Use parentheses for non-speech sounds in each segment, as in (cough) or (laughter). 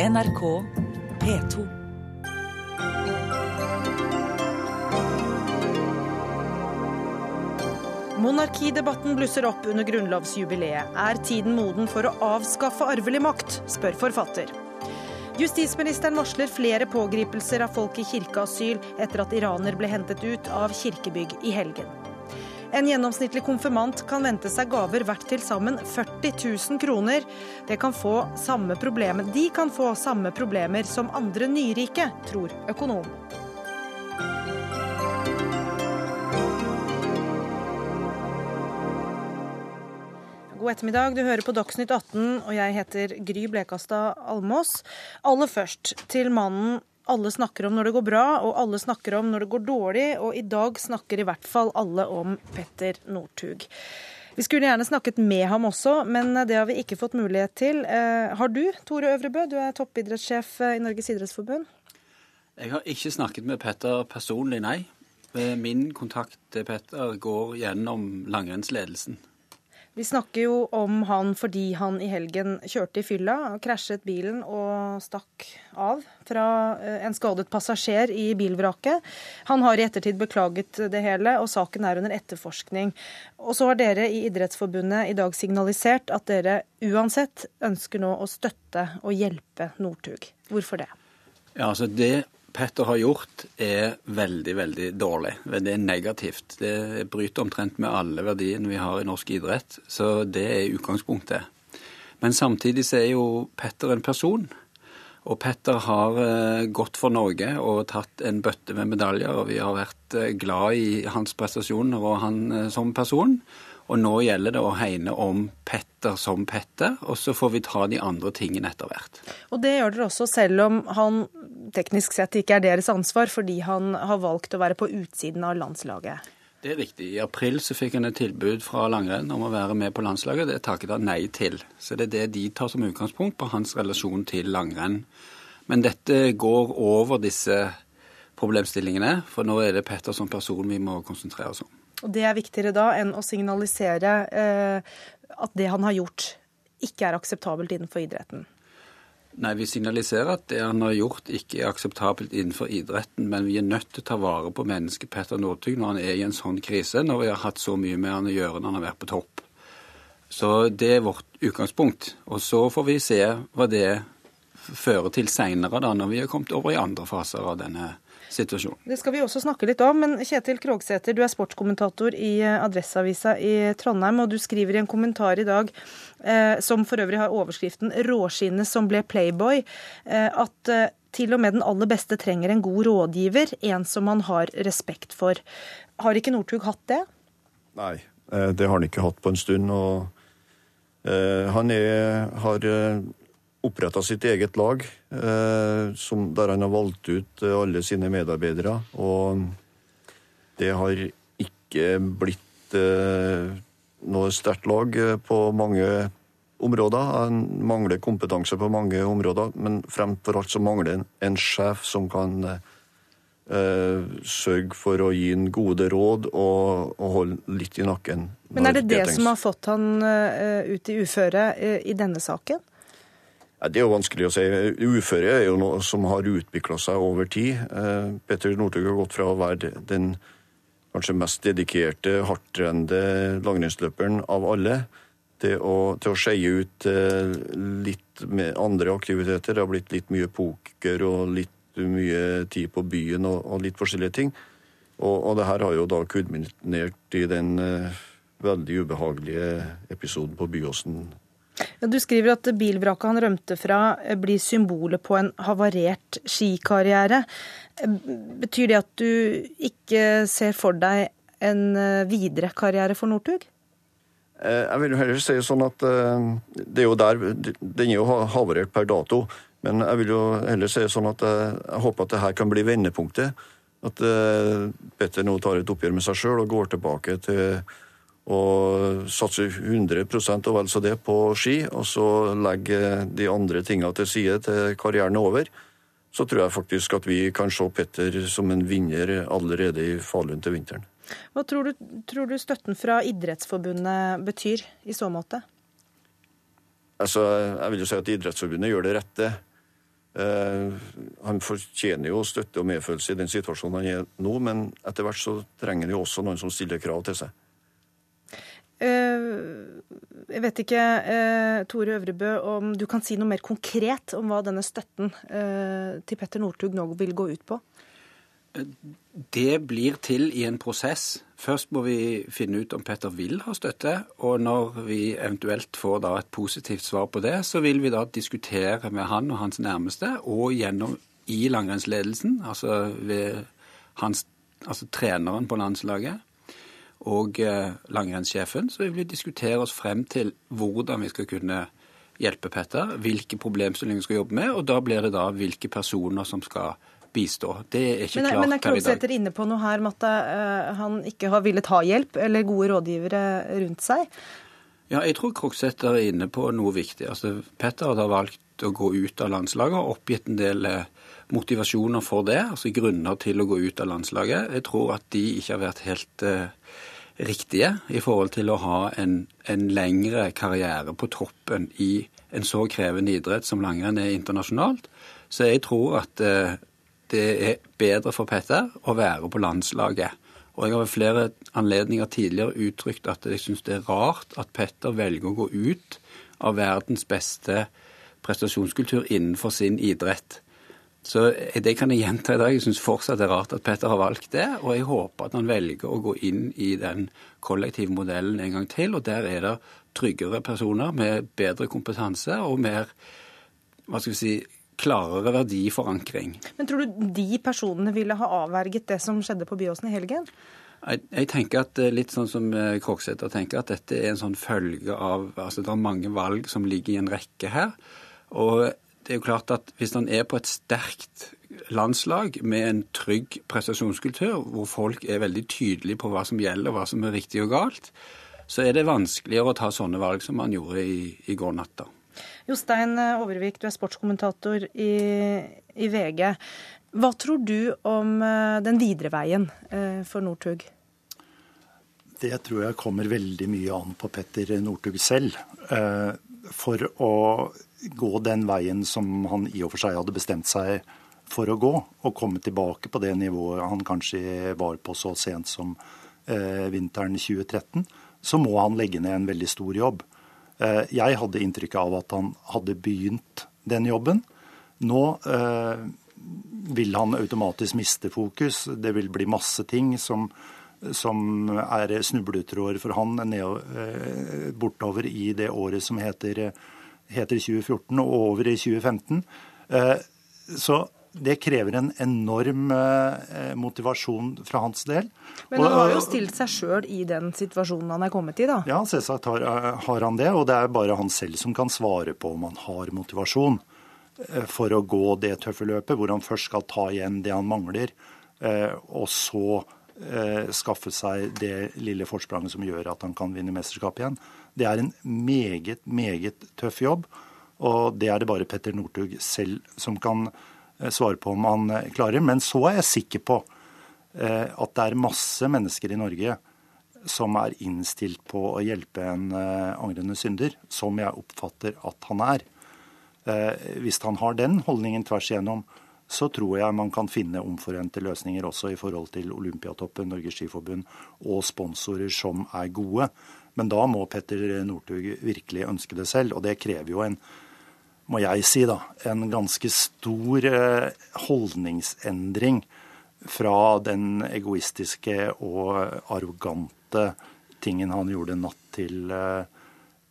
NRK P2. Monarkidebatten blusser opp under grunnlovsjubileet. Er tiden moden for å avskaffe arvelig makt, spør forfatter. Justisministeren varsler flere pågripelser av folk i kirkeasyl etter at iraner ble hentet ut av kirkebygg i helgen. En gjennomsnittlig konfirmant kan vente seg gaver verdt til sammen 40 000 kroner. Kan de kan få samme problemer som andre nyrike, tror økonom. God ettermiddag, du hører på Dagsnytt 18, og jeg heter Gry Blekastad Almås. Aller først til mannen alle snakker om når det går bra, og alle snakker om når det går dårlig, og i dag snakker i hvert fall alle om Petter Northug. Vi skulle gjerne snakket med ham også, men det har vi ikke fått mulighet til. Eh, har du, Tore Øvrebø, du er toppidrettssjef i Norges idrettsforbund? Jeg har ikke snakket med Petter personlig, nei. Min kontakt til Petter går gjennom langrennsledelsen. Vi snakker jo om han fordi han i helgen kjørte i fylla, krasjet bilen og stakk av fra eh, en skadet passasjer i bilvraket. Han har i ettertid beklaget det hele, og saken er under etterforskning. Og så har dere i Idrettsforbundet i dag signalisert at dere uansett ønsker nå å støtte og hjelpe Northug. Hvorfor det? Ja, altså det Petter har gjort, er veldig, veldig dårlig. Det er negativt. Det bryter omtrent med alle verdiene vi har i norsk idrett. Så det er utgangspunktet. Men samtidig så er jo Petter en person. Og Petter har eh, gått for Norge og tatt en bøtte med medaljer. Og vi har vært eh, glad i hans prestasjoner og han eh, som person. Og nå gjelder det å hegne om Petter som Petter, og så får vi ta de andre tingene etter hvert. Og det gjør dere også, selv om han teknisk sett ikke er deres ansvar, fordi han har valgt å være på utsiden av landslaget? Det er riktig. I april så fikk han et tilbud fra langrenn om å være med på landslaget. Det takket han nei til. Så det er det de tar som utgangspunkt på hans relasjon til langrenn. Men dette går over disse problemstillingene, for nå er det Petter som person vi må konsentrere oss om. Og Det er viktigere da enn å signalisere eh, at det han har gjort, ikke er akseptabelt innenfor idretten? Nei, vi signaliserer at det han har gjort ikke er akseptabelt innenfor idretten, men vi er nødt til å ta vare på mennesket Petter Northug når han er i en sånn krise, når vi har hatt så mye med han å gjøre når han har vært på topp. Så det er vårt utgangspunkt. Og så får vi se hva det fører til seinere, når vi har kommet over i andre faser av denne situasjon. Det skal vi også snakke litt om, men Kjetil Krogsæter, du er sportskommentator i eh, Adresseavisa i Trondheim, og du skriver i en kommentar i dag, eh, som for øvrig har overskriften 'Råskinnet som ble Playboy', eh, at eh, til og med den aller beste trenger en god rådgiver, en som man har respekt for. Har ikke Northug hatt det? Nei, eh, det har han ikke hatt på en stund. og eh, han er, har oppretta sitt eget lag, eh, som, der han har valgt ut eh, alle sine medarbeidere. Og det har ikke blitt eh, noe sterkt lag på mange områder. Han mangler kompetanse på mange områder, men fremfor alt så mangler en, en sjef som kan sørge for å gi en gode råd og, og holde litt i nakken. Men er det det, som har fått han ut i uføre i denne saken? Det er jo vanskelig å si. Uføre er jo noe som har utvikla seg over tid. Eh, Petter Northug har gått fra å være den kanskje mest dedikerte, hardtrende langrennsløperen av alle, til å, til å skeie ut eh, litt andre aktiviteter. Det har blitt litt mye poker og litt mye tid på byen og, og litt forskjellige ting. Og, og, det her har jo da kulminert i den eh, veldig ubehagelige episoden på Byåsen du skriver at bilvraket han rømte fra eh, blir symbolet på en havarert skikarriere. Eh, betyr det at du ikke ser for deg en eh, videre karriere for Northug? Jeg vil jo heller si sånn at det er jo der Den er jo havarert per dato. Men jeg vil jo heller si sånn at jeg håper at det her kan bli vendepunktet. At Petter nå tar et oppgjør med seg sjøl og går tilbake til og satser 100% og vel så det på ski, og så legger de andre tinga til side til karrieren er over, så tror jeg faktisk at vi kan se Petter som en vinner allerede i Falun til vinteren. Hva tror du, tror du støtten fra Idrettsforbundet betyr i så måte? Altså, jeg vil jo si at Idrettsforbundet gjør det rette. Eh, han fortjener jo støtte og medfølelse i den situasjonen han er nå, men etter hvert så trenger han jo også noen som stiller krav til seg. Eh, jeg vet ikke, eh, Tore Øvrebø, om du kan si noe mer konkret om hva denne støtten til Petter Northug nå vil gå ut på? Det blir til i en prosess. Først må vi finne ut om Petter vil ha støtte. Og når vi eventuelt får et positivt svar på det, så vil vi da diskutere med han og hans nærmeste, og gjennom i langrennsledelsen, altså ved hans, altså treneren på landslaget og eh, langrennssjefen, så vil vi diskutere oss frem til hvordan vi skal kunne hjelpe Petter, hvilke problemstillinger vi skal jobbe med, og da blir det da hvilke personer som skal bistå. Det er ikke men, klart men er Krogsæter inne på noe her med at uh, han ikke har villet ha hjelp eller gode rådgivere rundt seg? Ja, jeg tror Krogsæter er inne på noe viktig. Altså, Petter har valgt å gå ut av landslaget og oppgitt en del eh, motivasjoner for det, altså grunner til å gå ut av landslaget. Jeg tror at de ikke har vært helt uh, riktige i forhold til å ha en, en lengre karriere på toppen i en så krevende idrett som langrenn er internasjonalt. Så jeg tror at uh, det er bedre for Petter å være på landslaget. Og jeg har ved flere anledninger tidligere uttrykt at jeg syns det er rart at Petter velger å gå ut av verdens beste prestasjonskultur innenfor sin idrett. Så det kan jeg gjenta i dag. Jeg syns fortsatt det er rart at Petter har valgt det. Og jeg håper at han velger å gå inn i den kollektive modellen en gang til. Og der er det tryggere personer med bedre kompetanse og mer hva skal vi si, klarere verdiforankring. Men tror du de personene ville ha avverget det som skjedde på Byåsen i helgen? Jeg, jeg tenker at eh, Litt sånn som eh, Krogsæter tenker, at dette er en sånn følge av altså Det er mange valg som ligger i en rekke her. Og det er jo klart at hvis han er på et sterkt landslag med en trygg prestasjonskultur, hvor folk er veldig tydelige på hva som gjelder, hva som er riktig og galt, så er det vanskeligere å ta sånne valg som han gjorde i, i går natt. Jostein Overvik, du er sportskommentator i, i, VG. Hva tror du om eh, den videre veien eh, for Northug? Det tror jeg kommer veldig mye an på Petter Northug selv. Eh, for å gå den veien som han i og for seg hadde bestemt seg for å gå, og komme tilbake på det nivået han kanskje var på så sent som vinteren 2013, så må han legge ned en veldig stor jobb. Eh, jeg hadde inntrykk av at han hadde begynt den jobben. Nå eh, vil han automatisk miste fokus. Det vil bli masse ting som, som er snubletråder for han ned, eh, bortover i det året som heter, heter 2014, og over i 2015. Så det krever en enorm eh, motivasjon fra hans del. Men han har jo stilt seg sjøl i den situasjonen han er kommet i, da? Ja, selvsagt har, eh, har, han det. Og det er bare han selv som kan svare på om han har motivasjon eh, for å gå det tøffe løpet, hvor han først skal ta igjen det han mangler, og så skaffe seg det lille forspranget som gjør at han kan vinne mesterskapet igjen. Det er en meget, meget tøff jobb, og det er det bare Petter Northug selv som kan Eh, svare på om han eh, klarer. Men så er jeg sikker på eh, at det er masse mennesker i Norge som er innstilt på å hjelpe en angrende synder, som jeg oppfatter at han er. Hvis han har den holdningen tvers igjennom, så tror jeg man kan finne omforente løsninger også i forhold til Olympiatoppen, Norges Skiforbund og sponsorer som er gode. Men da må Petter Northug virkelig ønske det selv, og det krever jo en må jeg si, da, en ganske stor eh, holdningsendring fra den egoistiske og arrogante tingen han gjorde natt til, eh,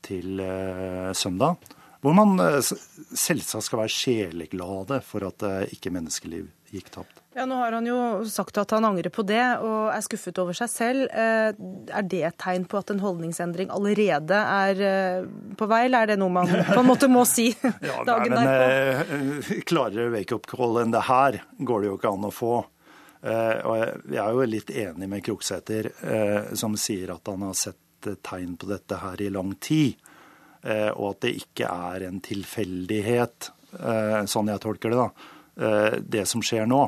til eh, søndag. Hvor man selvsagt skal være sjeleglade for at ikke menneskeliv gikk tapt. Ja, Nå har han jo sagt at han angrer på det og er skuffet over seg selv. Eh, er det et tegn på at en holdningsendring allerede er eh, på vei, eller er det noe man på en måte må si (laughs) ja, dagen nei, men, derpå? Eh, klarere wake-up-call enn det her går det jo ikke an å få. Og jeg er jo litt enig med Kroksæter, som sier at han har sett tegn på dette her i lang tid. Og at det ikke er en tilfeldighet, sånn jeg tolker det, da, det som skjer nå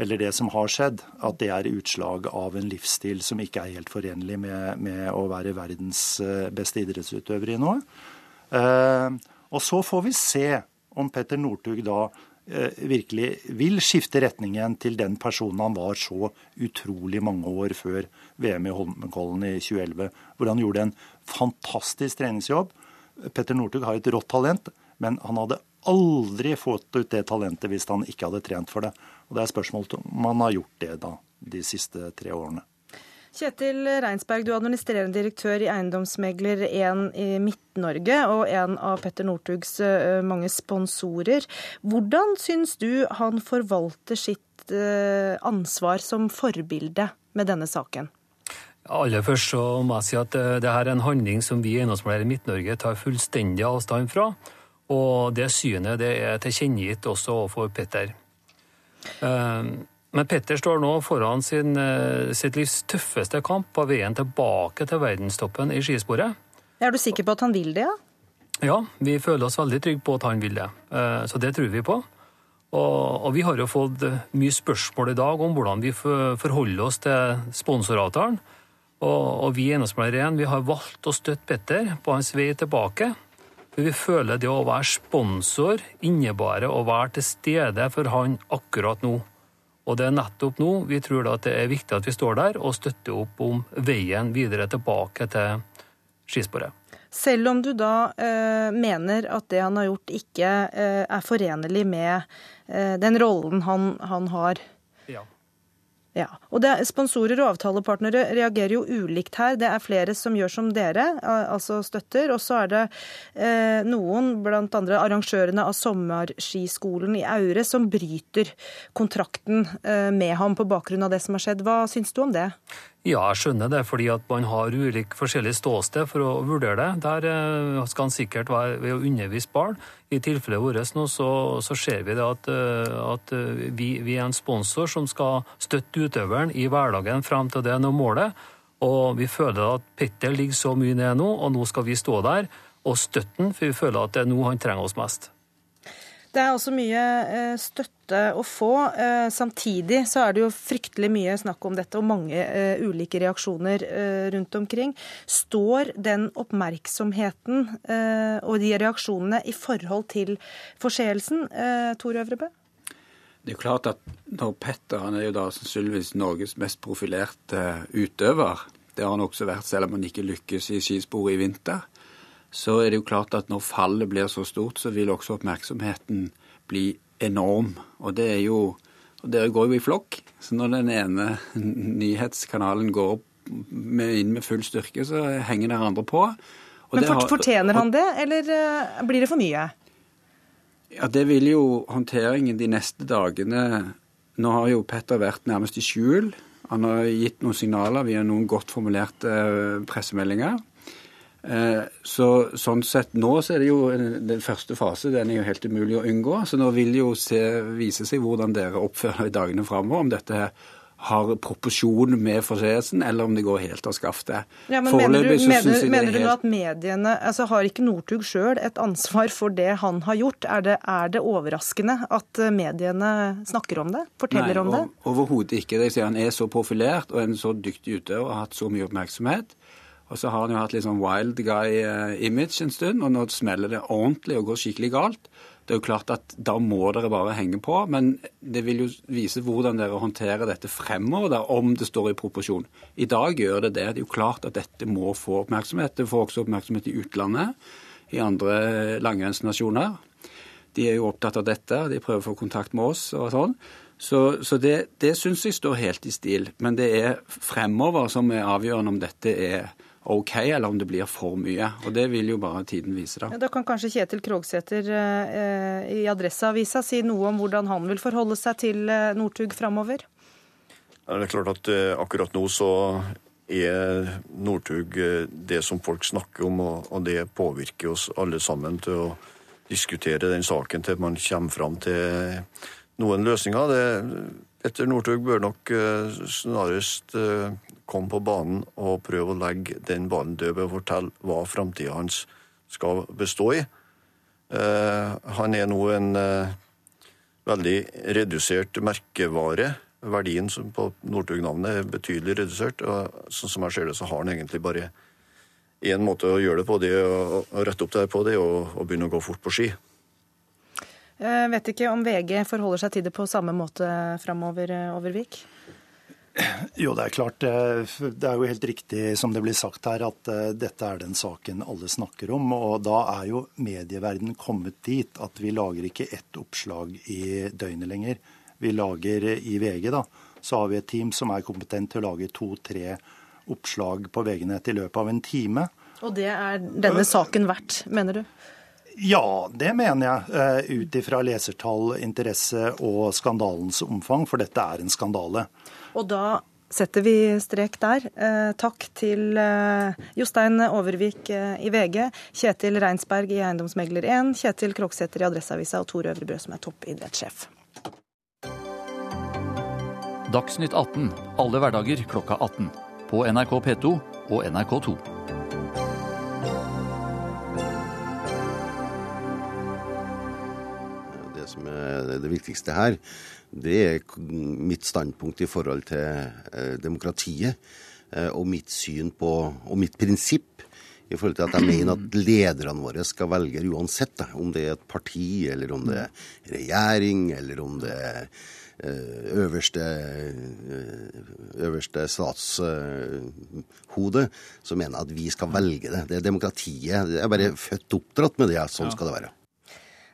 eller det som har skjedd, at det er utslag av en livsstil som ikke er helt forenlig med, med å være verdens eh, beste idrettsutøver i noe. Eh, og så får vi se om Petter Northug da eh, virkelig vil skifte retningen til den personen han var så utrolig mange år før VM i Holmenkollen i 2011, hvor han gjorde en fantastisk treningsjobb. Petter Northug har et rått talent, men han hadde aldri fått ut det talentet hvis han ikke hadde trent for det. Og Det er spørsmålet om han har gjort det da, de siste tre årene. Kjetil Reinsberg, du er administrerende direktør i Eiendomsmegler 1 i Midt-Norge og en av Petter Northugs mange sponsorer. Hvordan syns du han forvalter sitt ansvar som forbilde med denne saken? Aller først så må jeg si at eh, det her er en handling som vi i i Midt-Norge tar fullstendig avstand fra. Og det synet det er tilkjennegitt også overfor Petter. Men Petter står nå foran sin, eh, sitt livs tøffeste kamp på veien tilbake til verdenstoppen i skisporet. Er du sikker på at han vil det? Ja, ja vi føler oss veldig trygge på at han vil det. Eh, så det tror vi på. Og, og vi har jo fått mye spørsmål i dag om hvordan vi forholder oss til sponsoravtalen. Og, og vi i Eiendomsmegleren har valgt å støtte Petter på hans vei tilbake. For vi føler det å være sponsor innebærer å være til stede for han akkurat nå. Og det er nettopp nå vi tror at det er viktig at vi står der og støtter opp om veien videre tilbake til skisporet. Selv om du da eh, mener at det han har gjort ikke eh, er forenlig med eh, den rollen han, han har? Ja. Og det, Sponsorer og avtalepartnere reagerer jo ulikt her. Det er flere som gjør som dere, altså støtter. Og så er det eh, noen, bl.a. arrangørene av sommerskiskolen i Aure, som bryter kontrakten eh, med ham på bakgrunn av det som har skjedd. Hva syns du om det? Ja, jeg skjønner det, fordi at man har ulik forskjellig ståsted for å vurdere det. Der eh, skal han sikkert være ved å undervise barn. I tilfellet vårt nå så, så, ser vi det at, eh, at eh, vi, vi, er en sponsor som skal støtte utøveren i hverdagen fram til det når målet. Og vi føler at Petter ligger så mye ned nå, og nå skal vi stå der og støtte den, for vi føler at det er nå han trenger oss mest. Det er også mye eh, støtte å få. Eh, samtidig så er det jo fryktelig mye snakk om dette og mange eh, ulike reaksjoner rundt omkring. Står den oppmerksomheten og de reaksjonene i forhold til forseelsen, Tor Øvrebø? Det er jo klart at når Petter han er jo da sannsynligvis Norges mest profilerte utøver. Det har han også vært selv om han ikke lykkes i skisporet i vinter så er det jo klart at når fallet blir så stort, så vil også oppmerksomheten bli enorm. Og det er jo og Dere går jo i flokk, så når den ene (laughs) nyhetskanalen går med, inn med full styrke, så henger den andre på. Og Men har, Fortjener han det, eller uh, blir det for mye? Ja, Det vil jo håndteringen de neste dagene Nå har jo Petter vært nærmest i skjul. Han har gitt noen signaler via noen godt formulerte eh, pressemeldinger. Eh, så sånn sett nå så er det jo den første fase, den er jo helt umulig å unngå. Så nå vil det jo se, vise seg hvordan dere oppfører i dagene framover. Om dette har proporsjon med forseelsen, eller om det går helt av skaftet. Ja, men mener du, mener, mener du helt... at mediene altså Har ikke Northug sjøl et ansvar for det han har gjort? Er det, er det, overraskende at mediene snakker om det? Forteller Nei, om det? Overhodet ikke. Jeg sier han er så profilert og en så dyktig utøver og har hatt så mye oppmerksomhet. Og så har han jo hatt litt sånn wild guy-image en stund, og nå smeller det ordentlig og går skikkelig galt. Det er jo klart at Da må dere bare henge på, men det vil jo vise hvordan dere håndterer dette fremover, da, om det står i proporsjon. I dag gjør det det. Det er jo klart at dette må få oppmerksomhet. Det får også oppmerksomhet i utlandet, i andre langrennsnasjoner. De er jo opptatt av dette, de prøver å få kontakt med oss og sånn. Så, så det, det syns jeg står helt i stil. Men det er fremover som er avgjørende om dette er OK, eller om det blir for mye. Og Det vil jo bare tiden vise. Da ja, Da kan kanskje Kjetil Krogsæter eh, i Adresseavisa si noe om hvordan han vil forholde seg til eh, Northug framover? Ja, det er klart at eh, akkurat nå så er Northug eh, det som folk snakker om, og, og det påvirker oss alle sammen til å diskutere den saken til man kommer fram til noen løsninger. Det, etter Northug bør nok snarest komme på banen og prøve å legge den banen død ved å fortelle hva framtida hans skal bestå i. Uh, han er nå en uh, veldig redusert merkevare. Verdien på Northug-navnet er betydelig redusert. og sånn som jeg ser det, så har han egentlig bare én måte å gjøre det på, det å, å rette opp det her på, det og, og begynne å gå fort på ski. Jeg vet ikke om VG forholder seg til det på samme måte framover, Overvik? (clears throat) Jo, det er klart. Det er jo helt riktig som det blir sagt her, at dette er den saken alle snakker om. Og da er jo medieverdenen kommet dit at vi lager ikke ett oppslag i døgnet lenger. Vi lager i VG, da, så har vi et team som er kompetent til å lage to-tre oppslag på VG-nett i løpet av en time. Og det er denne saken verdt, mener du? Ja, det mener jeg. Eh, ut ifra lesertall, interesse og skandalens omfang, for dette er en skandale. Og da setter vi strek der. Eh, takk til eh, Jostein Overvik i VG, Kjetil Reinsberg i Eiendomsmegler 1, Kjetil Kroksæter i Adresseavisa og Tor Øvrebrød, som er toppidrettssjef. Dagsnytt 18 alle hverdager klokka 18. På NRK P2 og NRK2. som er det viktigste her, det er mitt standpunkt i forhold til eh, demokratiet. Eh, og mitt syn på, og mitt prinsipp i forhold til at jeg mener at lederne våre skal velge uansett. Om det er et parti, eller om det er regjering, eller om det er eh, øverste, øverste statshode, så mener jeg at vi skal velge det. Det er demokratiet. Jeg er bare født oppdratt med det. Sånn skal det være.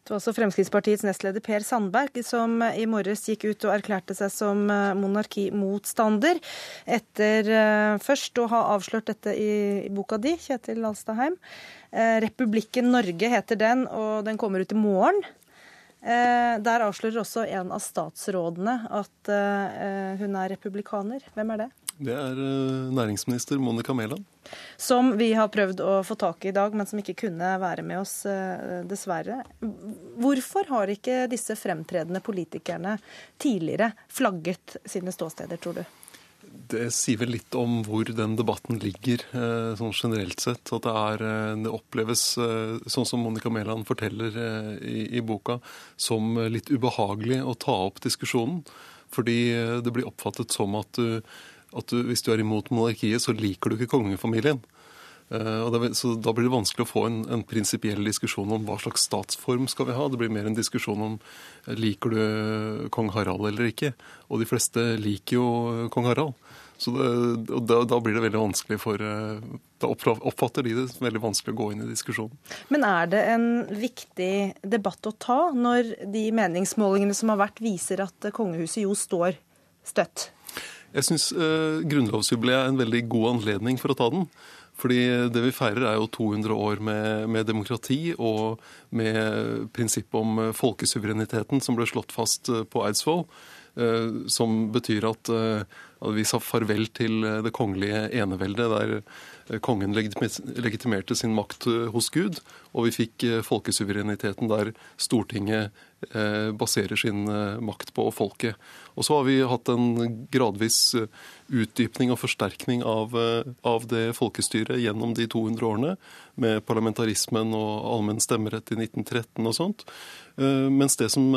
Det var også Fremskrittspartiets nestleder Per Sandberg som i morges gikk ut og erklærte seg som eh, monarkimotstander, etter eh, først å ha avslørt dette i boka di, Kjetil Alstadheim. Eh, 'Republikken Norge' heter den, og den kommer ut i morgen. Der avslører også en av statsrådene at hun er republikaner. Hvem er det? Det er næringsminister Monica Mæland. Som vi har prøvd å få tak i i dag, men som ikke kunne være med oss, eh, dessverre. Hvorfor har ikke disse fremtredende politikerne tidligere flagget sine ståsteder, tror du? Det sier vel litt om hvor den debatten ligger, eh, sånn generelt sett. At det, er, eh, det oppleves, sånn som Monica Mæland forteller i, i, boka, som litt ubehagelig å ta opp diskusjonen. Fordi det blir oppfattet som at du at du, hvis du er imot monarkiet, så liker du ikke kongefamilien. Uh, det, så Da blir det vanskelig å få en, en prinsipiell diskusjon om hva slags statsform skal vi ha. Det blir mer en diskusjon om uh, liker du kong Harald eller ikke. Og de fleste liker jo kong Harald. Så det, og da, da, blir det veldig vanskelig for Da oppfatter de det veldig vanskelig å gå inn i diskusjonen. Men er det en viktig debatt å ta når de meningsmålingene som har vært, viser at kongehuset jo står støtt? Jeg syns eh, grunnlovsjubileet er en veldig god anledning for å ta den. Fordi det vi feirer, er jo 200 år med, med demokrati og med prinsippet om folkesuvereniteten som ble slått fast eh, på Eidsvoll. Eh, som betyr at, eh, at vi sa farvel til det kongelige eneveldet, der kongen legitimerte sin makt hos Gud, og vi fikk folkesuvereniteten der Stortinget Eh, baserer sin eh, makt på folket. Og så har vi hatt en gradvis eh, utdypning og forsterkning av, av, det folkestyret gjennom de 200 årene, med parlamentarismen og allmenn stemmerett i 1913 og sånt. Mens det som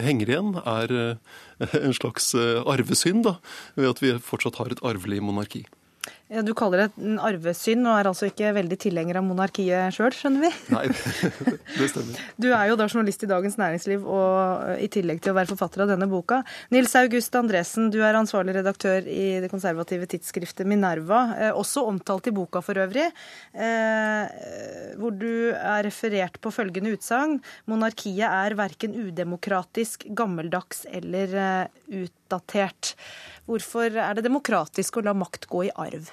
henger igjen, er (laughs) en slags arvesynd, da, ved at vi fortsatt har et arvelig monarki. Ja, Du kaller det en arvesynd, og er altså ikke veldig tilhenger av monarkiet sjøl, skjønner vi? Nei, (laughs) det stemmer. Du er jo da journalist i Dagens Næringsliv, og i tillegg til å være forfatter av denne boka. Nils August Andresen, du er ansvarlig redaktør i det konservative tidsskriftet Minerva, eh, også omtalt i boka for øvrig, eh, hvor du er referert på følgende utsagn. Monarkiet er verken udemokratisk, gammeldags eller eh, utdatert. Hvorfor er det demokratisk å la makt gå i arv?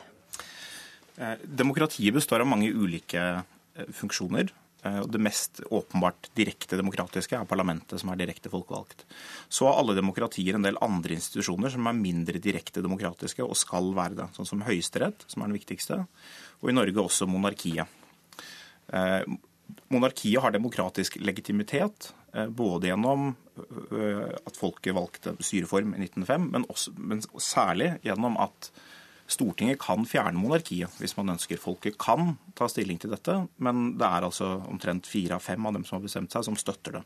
Eh, demokratiet består av mange ulike eh, funksjoner. Eh, det mest åpenbart direkte demokratiske er parlamentet, som er direkte folkevalgt. Så har alle demokratier en del andre institusjoner som er mindre direkte demokratiske og skal være det. Sånn som Høyesterett, som er den viktigste, og i Norge også monarkiet. Monarkiet har demokratisk legitimitet, både gjennom Eh, at folket valgte styreform i 1905, men, også, men særlig gjennom at Stortinget kan fjerne monarkiet hvis man ønsker. Folket kan ta stilling til dette, men det er altså omtrent fire av fem av dem som har bestemt seg, som støtter det.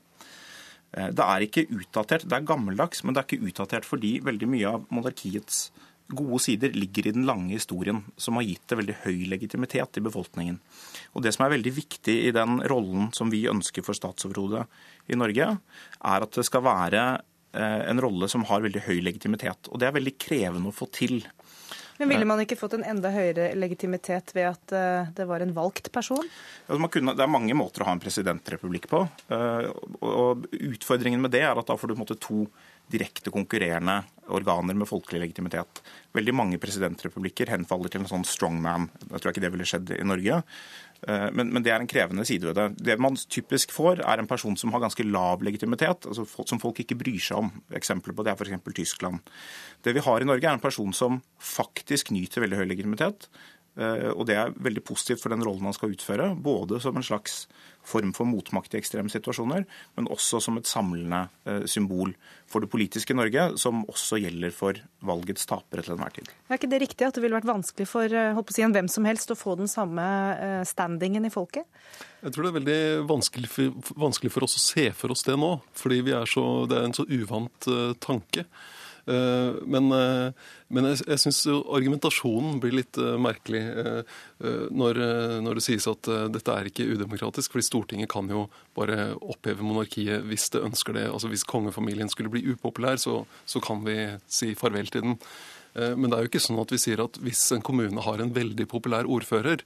Eh, det er ikke utdatert, det er gammeldags, men det er ikke utdatert fordi veldig mye av monarkiets gode sider ligger i den lange historien som har gitt det veldig høy legitimitet i befolkningen. Og Det som er veldig viktig i den rollen som vi ønsker for statsoverhodet i Norge, er at det skal være eh, en rolle som har veldig høy legitimitet. Og det er veldig krevende å få til. Men Ville man ikke fått en enda høyere legitimitet ved at eh, det var en valgt person? Kunne, det er mange måter å ha en presidentrepublikk på. Eh, og Utfordringen med det er at da får du måte, to direkte konkurrerende organer med folkelig legitimitet. Veldig mange presidentrepublikker henfaller til en sånn strongman. Jeg tror ikke det ville skjedd i Norge. Eh, men, men, det er en krevende side ved det. Det man typisk får, er en person som har ganske lav legitimitet, altså som folk ikke bryr seg om. Eksempler på det er f.eks. Tyskland. Det vi har i Norge, er en person som faktisk nyter veldig høy legitimitet. Eh, og det er veldig positivt for den rollen han skal utføre. Både som en slags form for motmakt i ekstreme situasjoner, men også som et samlende eh, symbol for det politiske Norge, som også gjelder for valgets tapere til enhver tid. Er ikke det riktig at det ville vært vanskelig for eh, si, en hvem som helst å få den samme standingen i folket? Jeg tror det er veldig vanskelig for, vanskelig for oss å se for oss det nå, fordi så, det er en så uvant tanke. Eh, men, eh, men jeg, jeg syns argumentasjonen blir litt eh, merkelig når, når, det sies at dette er ikke udemokratisk. fordi Stortinget kan jo bare oppheve monarkiet hvis det ønsker det. Altså Hvis kongefamilien skulle bli upopulær, så, så kan vi si farvel til den. Men det er jo ikke sånn at vi sier at hvis en kommune har en veldig populær ordfører,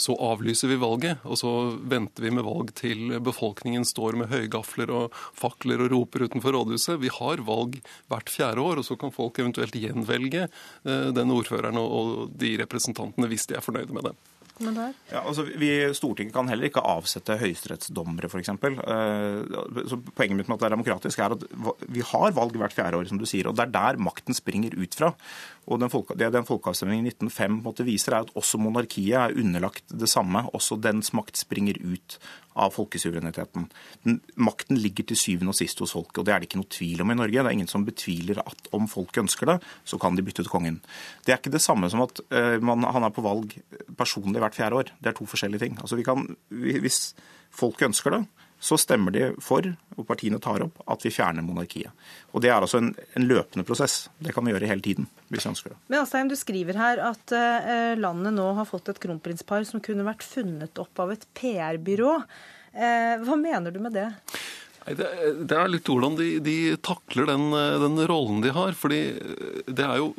så avlyser vi valget, og så venter vi med valg til befolkningen står med høygafler og fakler og roper utenfor rådhuset. Vi har valg hvert fjerde år, og så kan folk eventuelt gjenvelge eh, den ordføreren og de representantene hvis de er fornøyde med det. Ja, altså, vi, Stortinget kan heller ikke avsette høyesterettsdommere, f.eks. Uh, poenget mitt med at det er demokratisk, er at vi har valg hvert fjerde år, som du sier. og Det er der makten springer ut fra. Og folke, Det den folkeavstemningen i 1905 måtte viser, er at også monarkiet er underlagt det samme. Også dens makt springer ut av folkesuvereniteten. Den, makten ligger til syvende og sist hos folket, og det er det ikke noe tvil om i Norge. Det er ingen som betviler at om folk ønsker det, så kan de bytte ut kongen. Det er ikke det samme som at uh, man, han er på valg personlig hvert fjerde år. Det er to forskjellige ting. Altså, vi kan, hvis folk ønsker det, så stemmer de for, og partiene tar opp, at vi fjerner monarkiet. Og Det er altså en, en løpende prosess. Det kan vi gjøre hele tiden hvis vi ønsker det. Men Asheim, du skriver her at eh, landet nå har fått et kronprinspar som kunne vært funnet opp av et PR-byrå. Eh, hva mener du med det? Det, det er litt hvordan de, de takler den, den, rollen de har. fordi det er jo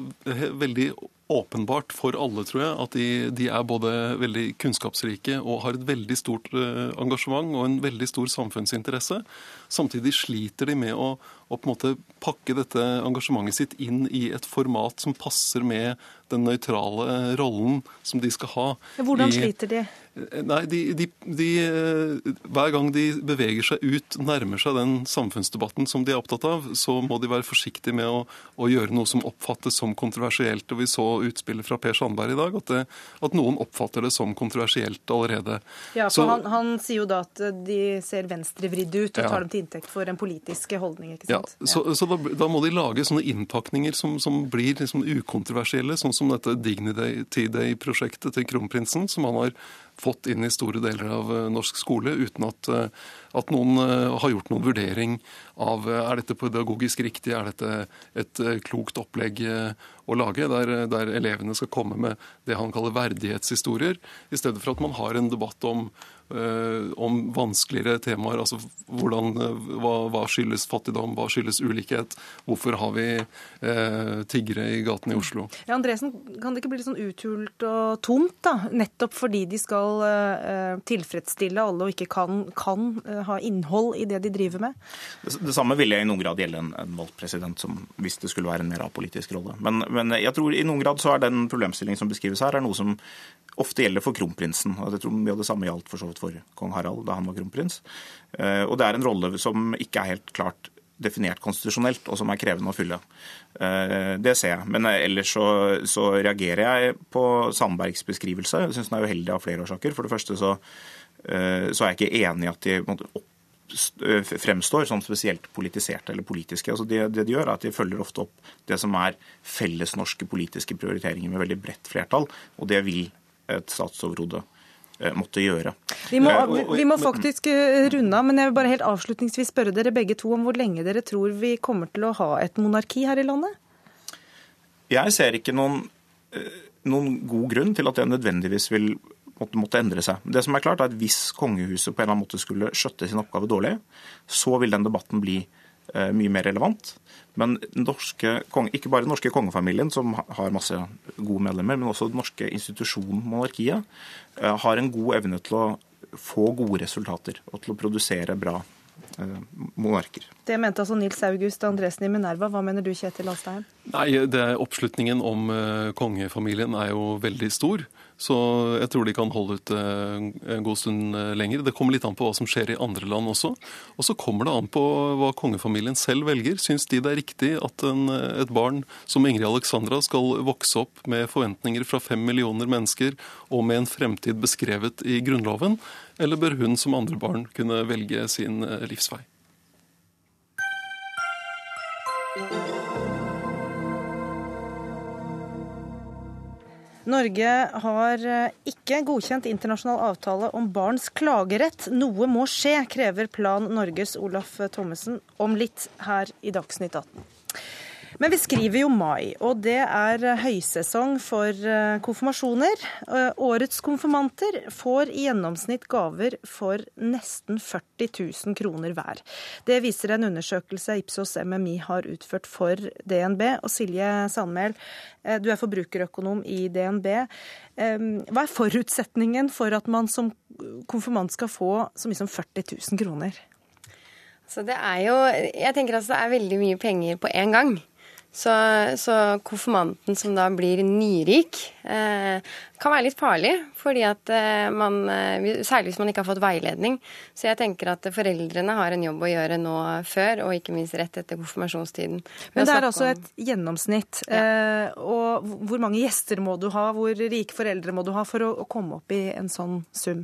veldig åpenbart for alle, tror jeg, at de, de, er både veldig kunnskapsrike og har et veldig stort uh, engasjement og en veldig stor samfunnsinteresse. Samtidig sliter de med å, å pakke dette engasjementet sitt inn i et format som passer med den nøytrale rollen som de skal ha. Hvordan sliter de? Nei, de, de, de, eh, Hver gang de beveger seg ut, nærmer seg den samfunnsdebatten som de er opptatt av, så må de være forsiktige med å, å gjøre noe som oppfattes som kontroversielt. Og Vi så utspillet fra Per Sandberg i dag, at, det, at noen oppfatter det som kontroversielt allerede. Ja, for så, han, han, sier jo da at de ser venstrevridde ut og tar dem til inntekt for en politisk holdning. ikke sant? Ja, Så, så da, da, må de lage sånne innpakninger som, som blir liksom ukontroversielle, sånn som dette Dignity Day-prosjektet til kronprinsen, som han har fått inn i store deler av eh, norsk skole uten at, eh, at noen eh, har gjort noen vurdering av er dette pedagogisk riktig, er dette et klokt opplegg å lage, der, der elevene skal komme med det han kaller verdighetshistorier, i stedet for at man har en debatt om om vanskeligere temaer. altså hvordan, eh, hva, hva, skyldes fattigdom, hva skyldes ulikhet? Hvorfor har vi eh, tiggere i gatene i Oslo? Ja, Andresen, Kan det ikke bli litt sånn uthult og tomt, da? nettopp fordi de skal eh, tilfredsstille alle og ikke kan, kan eh, ha innhold i det de driver med? Det, det samme ville i noen grad gjelde en, en valgt president, som, hvis det skulle være en mer apolitisk rolle. Men, men jeg tror i noen grad så er den problemstillingen som beskrives her, er noe som ofte gjelder for kronprinsen. og jeg tror mye av Det samme gjaldt for så vidt for kong Harald da han var kronprins. Eh, og Det er en rolle som ikke er helt klart definert konstitusjonelt, og som er krevende å fylle. Eh, det ser jeg. Men ellers så, så reagerer jeg på Sandbergs beskrivelse. Jeg syns den er uheldig av flere årsaker. For det første så, eh, så er jeg ikke enig i at de fremstår som spesielt politiserte eller politiske. Altså det, det, de gjør, er at de følger ofte opp det som er fellesnorske politiske prioriteringer med veldig bredt flertall, og det vil et statsoverhode eh, måtte gjøre. Vi må, eh, vi må, faktisk eh, runde av, men jeg vil bare helt avslutningsvis spørre dere begge to om hvor lenge dere tror vi kommer til å ha et monarki her i landet? Jeg ser ikke noen, noen god grunn til at det nødvendigvis vil måtte, endre seg. Det som er klart er at Hvis kongehuset på en eller annen måte skulle skjøtte sin oppgave dårlig, så vil den debatten bli eh, mye mer relevant. Men norske, ikke bare den norske kongefamilien, som har masse gode medlemmer, men også den norske institusjonen, monarkiet, eh, har en god evne til å få gode resultater og til å produsere bra eh, monarker. Det mente altså Nils August Andresen i Minerva. Hva mener du, Kjetil Alstein? Nei, det, Oppslutningen om kongefamilien er jo veldig stor. Så jeg tror de kan holde ut eh, en god stund eh, lenger. Det kommer litt an på hva som skjer i andre land også. Og så kommer det an på hva kongefamilien selv velger. Syns de det er riktig at en, eh, et barn som Ingrid Alexandra skal vokse opp med forventninger fra fem millioner mennesker og med en fremtid beskrevet i Grunnloven? Eller bør hun som andre barn kunne velge sin livsvei? Norge har eh, ikke godkjent internasjonal avtale om barns klagerett. Noe må skje, krever Plan Norges Olaf Thommessen om litt her i Dagsnytt 18. Men vi skriver jo mai, og det er høysesong for eh, konfirmasjoner. Eh, årets konfirmanter får i gjennomsnitt gaver for nesten 40 000 kroner hver. Det viser en undersøkelse Ipsos MMI har utført for DNB. Og Silje Sandmæl, eh, du er forbrukerøkonom i DNB. Hva er forutsetningen for at man som konfirmant skal få så mye som 40 000 kroner? Så det er jo Jeg tenker altså det er veldig mye penger på én gang. Så, så, konfirmanten som da blir nyrik, eh, kan være litt farlig. fordi at eh, man, eh, Særlig hvis man ikke har fått veiledning. Så jeg tenker at foreldrene har en jobb å gjøre nå før, og ikke minst rett etter konfirmasjonstiden. Men det er altså et gjennomsnitt. Ja. Eh, og hvor mange gjester må du ha, hvor rike foreldre må du ha for å, å komme opp i en sånn sum?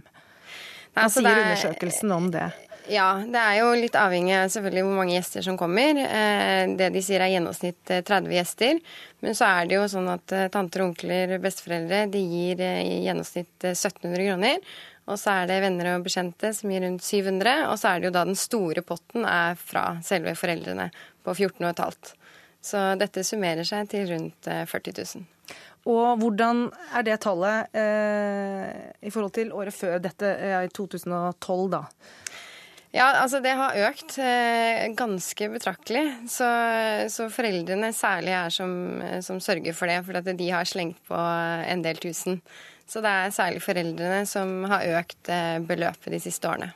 Hva altså, sier undersøkelsen om det? Ja, det er jo litt avhengig av selvfølgelig hvor mange gjester som kommer. Eh, det de sier er gjennomsnitt 30 eh, gjester. Men så er det jo sånn at eh, tanter, onkler, besteforeldre de gir i gjennomsnitt 1700 kroner. Og så er det venner og bekjente som gir rundt 700. Og så er det jo da den store potten er fra selve foreldrene på 14 500. Så dette summerer seg til rundt 40 000. Og hvordan er det tallet eh, i forhold til året før dette, eh, i 2012, da? Ja, altså det har økt eh, ganske betraktelig. Så, så, foreldrene særlig er som, som, sørger for det, for at de har slengt på en del tusen. Så det er særlig foreldrene som har økt eh, beløpet de siste årene.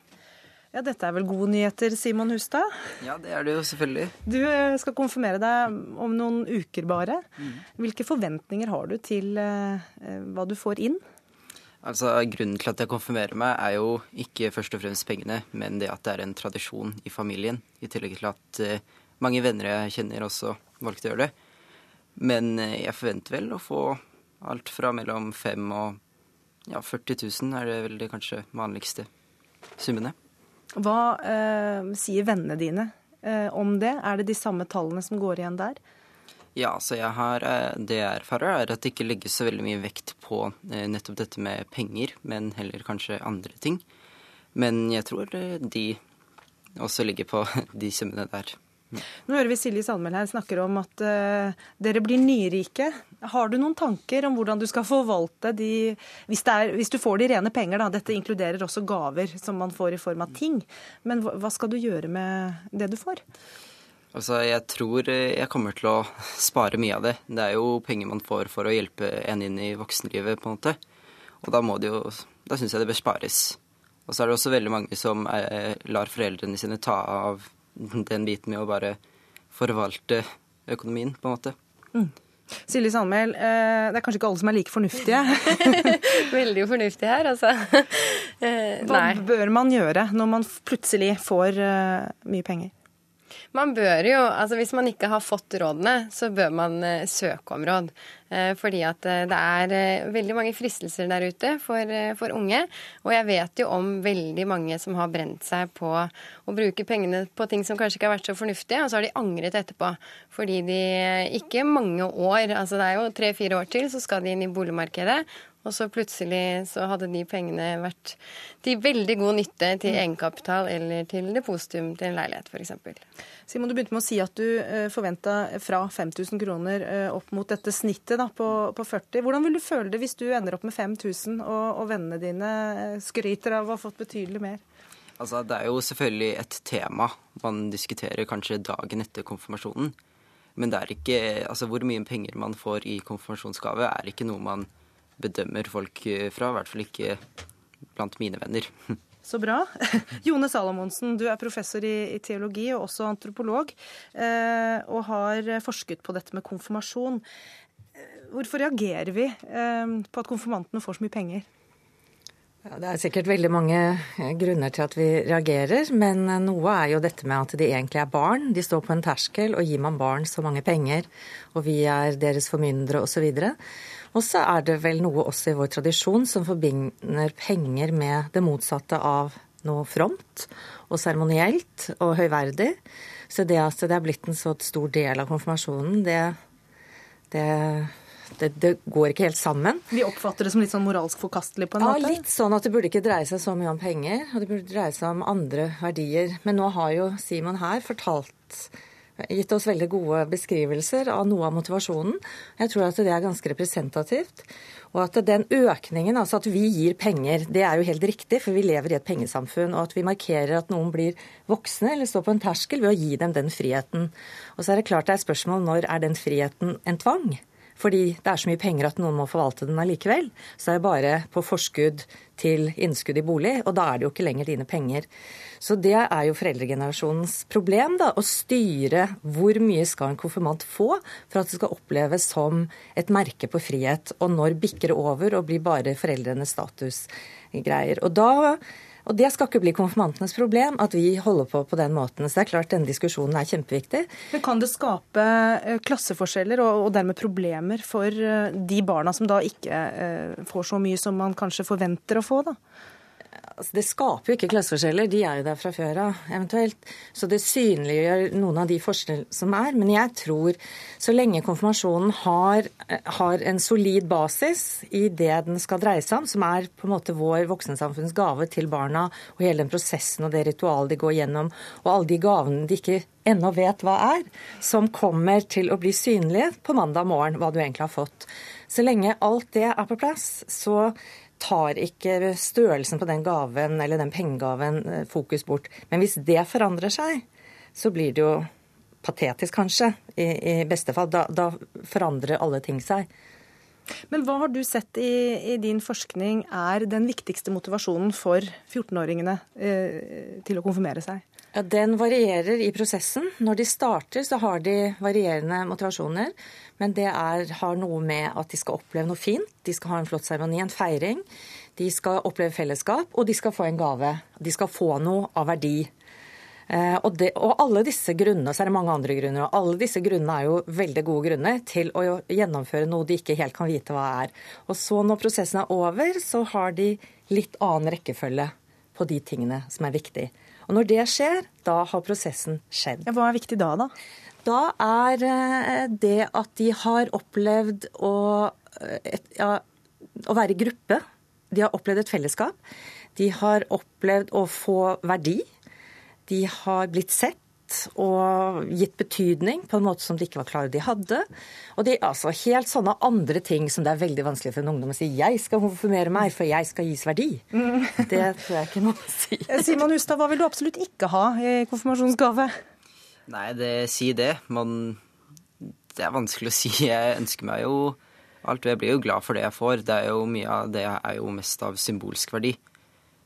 Ja, Dette er vel gode nyheter, Simon Hustad? Ja, det er det jo selvfølgelig. Du eh, skal konfirmere deg om noen uker bare. Mm. Hvilke forventninger har du til eh, hva du får inn? Altså, Grunnen til at jeg konfirmerer meg, er jo ikke først og fremst pengene, men det at det er en tradisjon i familien. I tillegg til at uh, mange venner jeg kjenner også valgte å gjøre det. Men uh, jeg forventer vel å få alt fra mellom 5 og ja, 40 000 er det vel det kanskje vanligste summene. Hva uh, sier vennene dine om det? Er det de samme tallene som går igjen der? Ja, så jeg har, eh, Det jeg erfarer, er at det ikke legges så veldig mye vekt på eh, nettopp dette med penger, men heller kanskje andre ting. Men jeg tror eh, de også ligger på (laughs) de summene der. Nå hører vi Silje Sandmæl her snakker om at uh, dere blir nyrike. Har du noen tanker om hvordan du skal forvalte de hvis, er, hvis, du får de rene penger, da. Dette inkluderer også gaver som man får i form av ting. Men hva skal du gjøre med det du får? Altså, Jeg tror eh, jeg kommer til å (laughs) spare mye av det. Det er jo penger man får for å hjelpe en inn i voksenlivet, på en måte. Og da må det jo Da syns jeg det bør spares. Og så er det også veldig mange som er, eh, lar foreldrene sine ta av (laughs) den biten med å bare forvalte økonomien, på en måte. Mm. Silje Sandmæl, eh, det er kanskje ikke alle som er like fornuftige? (laughs) Veldig fornuftige her, altså. Hva bør man gjøre når man plutselig får mye penger? Man bør jo, altså Hvis man ikke har fått rådene, så bør man uh, søke om råd. Uh, fordi at uh, det er veldig mange fristelser der ute for, for, unge. Og jeg vet jo om veldig mange som har brent seg på å bruke pengene på ting som kanskje ikke har vært så fornuftige, og så har de angret etterpå. Fordi de ikke mange år, altså det er jo tre-fire år til, så skal de inn i boligmarkedet. Og så plutselig så hadde de pengene vært til veldig god nytte til egenkapital eller til depositum til en leilighet f.eks. Simon, du begynte med å si at du eh, forventa fra 5000 kroner eh, opp mot dette snittet da, på, på, 40. Hvordan vil du føle det hvis du ender opp med 5000 og, og vennene dine eh, skryter av å ha fått betydelig mer? Altså, Det er jo selvfølgelig et tema man diskuterer kanskje dagen etter konfirmasjonen. Men det er ikke, altså hvor mye penger man får i konfirmasjonsgave, er ikke noe man bedømmer folk eh, fra. I hvert fall ikke blant mine venner. (laughs) Så bra. (laughs) Jone Salomonsen, du er professor i, i teologi og også antropolog, eh, og har forsket på dette med konfirmasjon. Eh, hvorfor reagerer vi eh, på at konfirmantene får så mye penger? Ja, det er sikkert veldig mange grunner til at vi reagerer, men noe er jo dette med at de egentlig er barn. De står på en terskel, og gir man barn så mange penger, og vi er deres formyndere osv., og så er det vel noe også i vår tradisjon som forbinder penger med det motsatte av noe fromt og seremonielt og høyverdig. Så det at det er blitt en så stor del av konfirmasjonen, det, det det, det, går ikke helt sammen. Vi oppfatter det som litt sånn moralsk forkastelig? på en ja, måte? Ja, litt sånn at det burde ikke dreie seg så mye om penger, og det burde dreie seg om andre verdier. Men nå har jo Simon her fortalt gitt oss veldig gode beskrivelser av noe av motivasjonen. Jeg tror at det er ganske representativt. Og at den økningen, altså at vi gir penger, det er jo helt riktig, for vi lever i et pengesamfunn. Og at vi markerer at noen blir voksne eller står på en terskel ved å gi dem den friheten. Og så er det klart det er spørsmål når er den friheten en tvang? Fordi det er så mye penger at noen må forvalte den allikevel. Så er det bare på forskudd til innskudd i bolig, og da er det jo ikke lenger dine penger. Så det er jo foreldregenerasjonens problem, da, å styre hvor mye skal en konfirmant få for at det skal oppleves som et merke på frihet, og når bikker det over og blir bare foreldrenes statusgreier. Og da og det skal ikke bli konfirmantenes problem at vi holder på på den måten. Så det er klart denne diskusjonen er kjempeviktig. Men kan det skape eh, klasseforskjeller og, dermed problemer for eh, de barna som da ikke eh, får så mye som man kanskje forventer å få, da? Altså det skaper jo ikke klasseforskjeller, de er jo der fra før av, eventuelt. Så det synliggjør noen av de forskjellene som er. Men jeg tror så lenge konfirmasjonen har, har, en solid basis i det den skal dreie seg om, som er på en måte vår voksensamfunns gave til barna, og hele den prosessen og det ritualet de går gjennom, og alle de gavene de ikke ennå vet hva er, som kommer til å bli synlige på mandag morgen, hva du egentlig har fått. Så lenge alt det er på plass, så tar ikke størrelsen på den gaven eller den pengegaven eh, fokus bort. Men hvis det forandrer seg, så blir det jo patetisk, kanskje, i, i beste fall. Da, da, forandrer alle ting seg. Men hva har du sett i, i din forskning er den viktigste motivasjonen for 14-åringene eh, til å konfirmere seg? Ja, Den varierer i prosessen. Når de starter, så har de varierende motivasjoner. Men det er, har noe med at de skal oppleve noe fint. De skal ha en flott seremoni, en feiring. De skal oppleve fellesskap, og de skal få en gave. De skal få noe av verdi. Eh, og, det, og, alle disse grunnene, så er det mange andre grunner, og alle disse grunnene er jo veldig gode grunner til å gjennomføre noe de ikke helt kan vite hva er. Og så når prosessen er over, så har de litt annen rekkefølge på de tingene som er viktige. Og når det skjer, da har prosessen skjedd. Ja, hva er viktig da, da? Da er eh, det at de har opplevd å, eh, et, ja, å være i gruppe. De har opplevd et fellesskap. De har opplevd å få verdi. De har blitt sett og gitt betydning på en måte som de ikke var klar over de hadde. Og det er altså helt sånne andre ting som det er veldig vanskelig for en ungdom å si 'jeg skal konfirmere meg, for jeg skal gis verdi'. Mm. Det tror jeg ikke noe å si. Eh, Simon Hustad, hva vil du absolutt ikke ha i konfirmasjonsgave? Nei, det si det. Man Det er vanskelig å si. Jeg ønsker meg jo alt. Jeg blir jo glad for det jeg får. Det er jo Mye av det er jo mest av symbolsk verdi.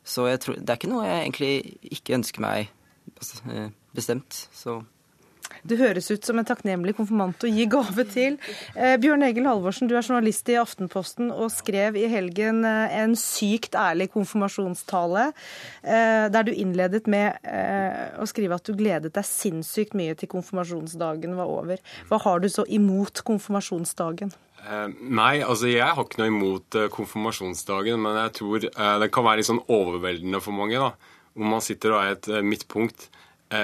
Så jeg tror, det er ikke noe jeg egentlig ikke ønsker meg altså, eh, bestemt. Så du høres ut som en takknemlig konfirmant å gi gave til. Eh, Bjørn Egil Halvorsen, du er journalist i Aftenposten og skrev i helgen eh, en sykt ærlig konfirmasjonstale, eh, der du innledet med eh, å skrive at du gledet deg sinnssykt mye til konfirmasjonsdagen var over. Hva har du så imot konfirmasjonsdagen? Eh, nei, altså jeg har ikke noe imot eh, konfirmasjonsdagen, men jeg tror det kan være litt sånn overveldende for mange. da, Hvor man sitter og er et midtpunkt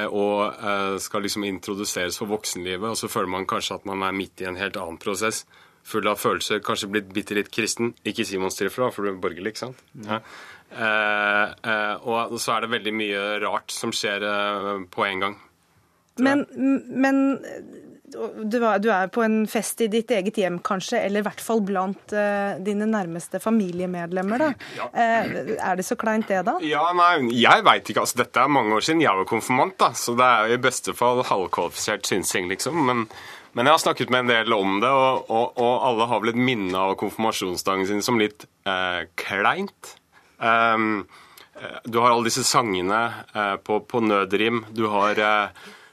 og eh, skal liksom introduseres for voksenlivet, og så føler man kanskje at man er midt i en helt annen prosess. full av følelser, kanskje blitt bitte litt kristen. Ikke Simon Striffer, for du er borgerlig, ikke sant? Ja. Eh, eh, og så er det veldig mye rart som skjer eh, på en gang. Men, men du, er på en fest i ditt eget hjem, kanskje, eller i hvert fall blant uh, dine nærmeste familiemedlemmer. da. Ja. Uh, er det så kleint, det, da? Ja, nei, Jeg veit ikke. altså Dette er mange år siden jeg var konfirmant, da, så det er jo i beste fall halvkvalifisert synsing, liksom. Men, men, jeg har snakket med en del om det, og, og, og alle har vel et minne av konfirmasjonsdagen sin som litt eh, kleint. Um, du har alle disse sangene på, på nødrim. Du har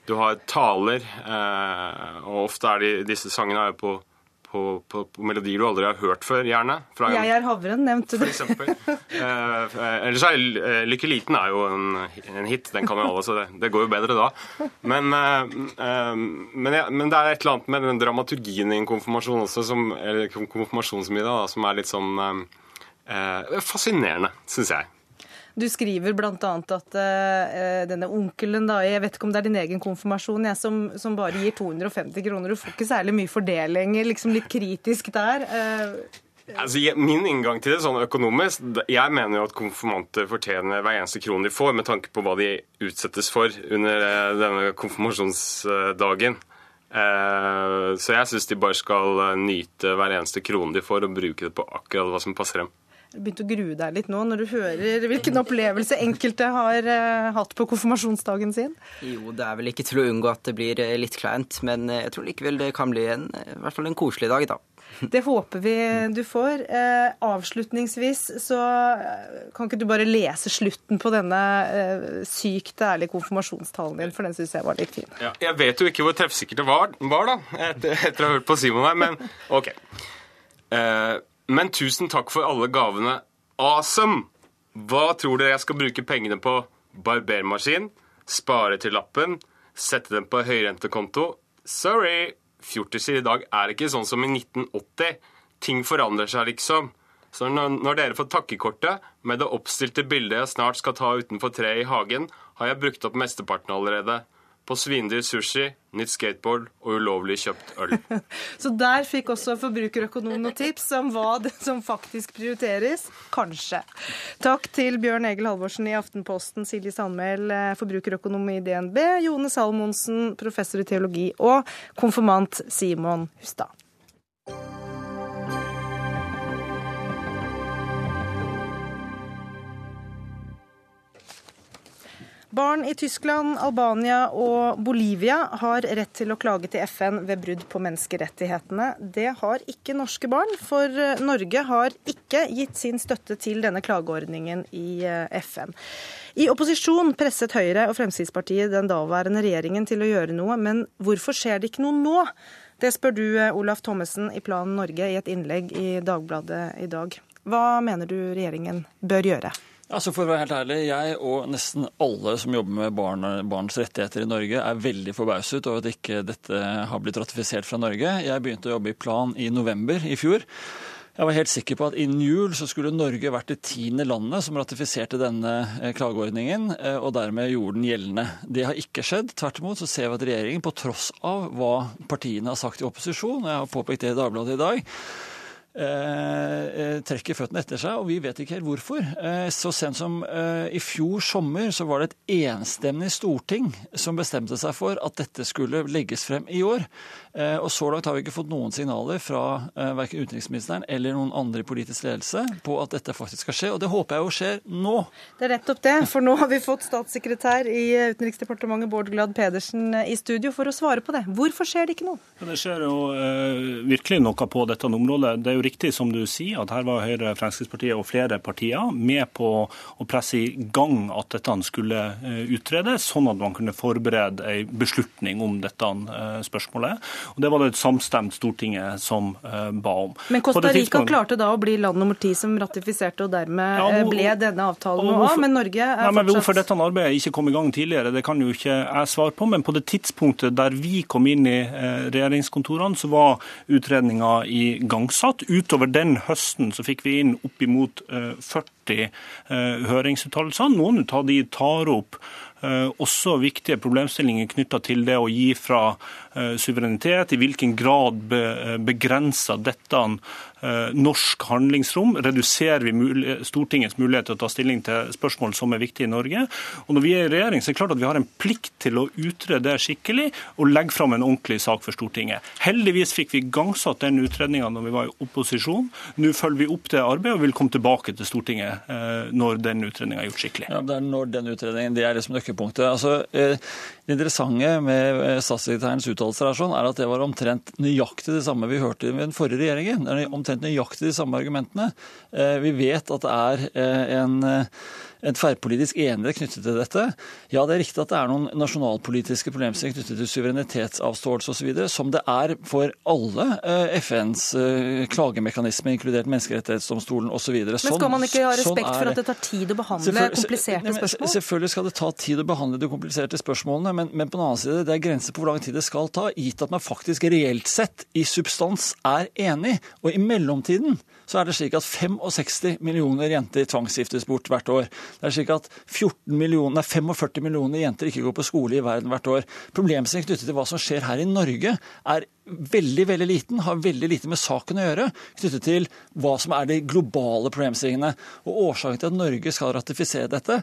du har taler, eh, og ofte er de, disse sangene er på, på, på, på, melodier du aldri har hørt før, gjerne. Fra, jeg er havren, nevnte du. For eksempel. eh, ellers er eh, Lykke liten er jo en, en, hit, den kan jo alle, så det, det, går jo bedre da. Men, eh, eh, men, ja, men, det er et eller annet med den dramaturgien i en konfirmasjon også, som, eller konfirmasjonsmiddag, da, som er litt sånn eh, fascinerende, syns jeg. Du skriver bl.a. at uh, denne onkelen, da, jeg vet ikke om det er din egen konfirmasjon, jeg, som, som, bare gir 250 kroner. Du får ikke særlig mye fordeling, liksom litt kritisk der. Uh, Altså, min inngang til det sånn økonomisk Jeg mener jo at konfirmanter fortjener hver eneste krone de får, med tanke på hva de utsettes for under denne konfirmasjonsdagen. Så jeg syns de bare skal nyte hver eneste krone de får, og bruke det på akkurat hva som passer dem begynt å grue deg litt nå, når du hører hvilken opplevelse enkelte har uh, hatt på konfirmasjonsdagen sin? Jo, det er vel ikke til å unngå at det blir eh, litt kleint, men eh, jeg tror likevel det kan bli en, i hvert fall en koselig dag, da. (laughs) Det håper vi du får. Eh, avslutningsvis så kan ikke du bare lese slutten på denne eh, sykt ærlige konfirmasjonstalen din, for den syns jeg var litt fin. Ja, jeg vet jo ikke hvor treffsikkert det var, var da, etter, etter, å ha hørt på Simon her, men OK. Eh, men tusen takk for alle gavene. Awesome! Hva tror dere jeg skal bruke pengene på? Barbermaskin? Spare til lappen? Sette dem på høyrentekonto? Sorry! Fjortiser i dag er ikke sånn som i 1980. Ting forandrer seg, liksom. Så når, dere får takkekortet med det oppstilte bildet jeg snart skal ta utenfor treet i hagen, har jeg brukt opp mesteparten allerede på svindyr sushi, nytt skateboard og ulovlig kjøpt øl. (laughs) Så der fikk også forbrukerøkonomen noen tips om hva det som faktisk prioriteres. Kanskje. Takk til Bjørn Egil Halvorsen i Aftenposten, Silje Sandmæl, eh, forbrukerøkonom i DNB, Jone Salmonsen, professor i teologi, og konfirmant Simon Hustad. Barn i Tyskland, Albania og Bolivia har rett til å klage til FN ved brudd på menneskerettighetene. Det har ikke norske barn, for Norge har ikke gitt sin støtte til denne klageordningen i eh, FN. I opposisjon presset Høyre og Fremskrittspartiet den daværende regjeringen til å gjøre noe, men hvorfor skjer det ikke noe nå? Det spør du, eh, Olaf Thommessen i Plan Norge i et innlegg i Dagbladet i dag. Hva mener du regjeringen bør gjøre? Altså For å være helt ærlig, jeg og nesten alle som jobber med barn, barns rettigheter i Norge, er veldig forbauset over at ikke dette har blitt ratifisert fra Norge. Jeg begynte å jobbe i Plan i november i fjor. Jeg var helt sikker på at innen jul så skulle Norge vært det tiende landet som ratifiserte denne eh, klageordningen, eh, og dermed gjorde den gjeldende. Det har ikke skjedd. Tvert imot så ser vi at regjeringen, på tross av hva partiene har sagt i opposisjon, og jeg har påpekt det i Dagbladet i dag, trekker føttene etter seg, og vi vet ikke helt hvorfor. Eh, så sent som i fjor sommer så var det et enstemmig storting som bestemte seg for at dette skulle legges frem i år. Og så langt har vi ikke fått noen signaler fra verken utenriksministeren eller noen andre i politisk ledelse på at dette faktisk skal skje, og det håper jeg jo skjer nå. Det er nettopp det, for nå har vi fått statssekretær i Utenriksdepartementet Bård Glad Pedersen i studio for å svare på det. Hvorfor skjer det ikke noe? Det skjer jo eh, virkelig noe på dette området. Det er jo riktig som du sier, at her var Høyre, Fremskrittspartiet og flere partier med på å presse i gang at dette skulle eh, utredes, sånn at man kunne forberede en beslutning om dette eh, spørsmålet. Og Det var det et samstemt Stortinget som eh, ba om. Men Costa Rica klarte da å bli land nummer ti som ratifiserte, og dermed ja, hvor, ble denne avtalen noe av. Men Norge er ja, men Hvorfor dette arbeidet ikke kom i gang tidligere, det kan jo ikke jeg svare på. Men på det tidspunktet der vi kom inn i regjeringskontorene, så var utredninga igangsatt. Utover den høsten så fikk vi inn oppimot 40 eh, eh, høringsuttalelser. Noen av de tar opp Eh, også viktige problemstillinger knytta til det å gi fra suverenitet, i hvilken grad begrenser dette norsk handlingsrom? Reduserer vi Stortingets mulighet til å ta stilling til spørsmål som er viktige i Norge? Og Når vi er i regjering, så er det klart at vi har en plikt til å utrede det skikkelig og legge fram en ordentlig sak for Stortinget. Heldigvis fikk vi gangsatt den utredninga når vi var i opposisjon. Nå følger vi opp det arbeidet og vil komme tilbake til Stortinget når den utredninga er gjort skikkelig. Ja, det er når den utredningen, det er liksom nøkkelpunktet. Altså, det interessante med statssekretærens uttalelser her, sånn, er at det var omtrent nøyaktig det samme vi hørte med den forrige regjeringen. Det er omtrent nøyaktig de samme argumentene. Vi vet at det er en en tverrpolitisk enighet knyttet til dette. Ja, det er riktig at det er noen nasjonalpolitiske problemstillinger knyttet til suverenitetsavståelse osv., som det er for alle FNs klagemekanismer, inkludert Menneskerettighetsdomstolen osv. Men skal man ikke ha respekt sånn for at det tar tid å behandle kompliserte spørsmål? Selvfølgelig skal det ta tid å behandle de kompliserte spørsmålene, men, men på den annen side, det er grenser på hvor lang tid det skal ta, gitt at man faktisk reelt sett i substans er enig. Og i mellomtiden så er det slik at 65 millioner jenter tvangsgiftes bort hvert år. Det er slik at millioner, nei, 45 millioner jenter ikke går på skole i verden hvert år. Problemstillingen knyttet til hva som skjer her i Norge, er veldig veldig liten, har veldig lite med saken å gjøre, knyttet til hva som er de globale problemstillingene. Og Årsaken til at Norge skal ratifisere dette,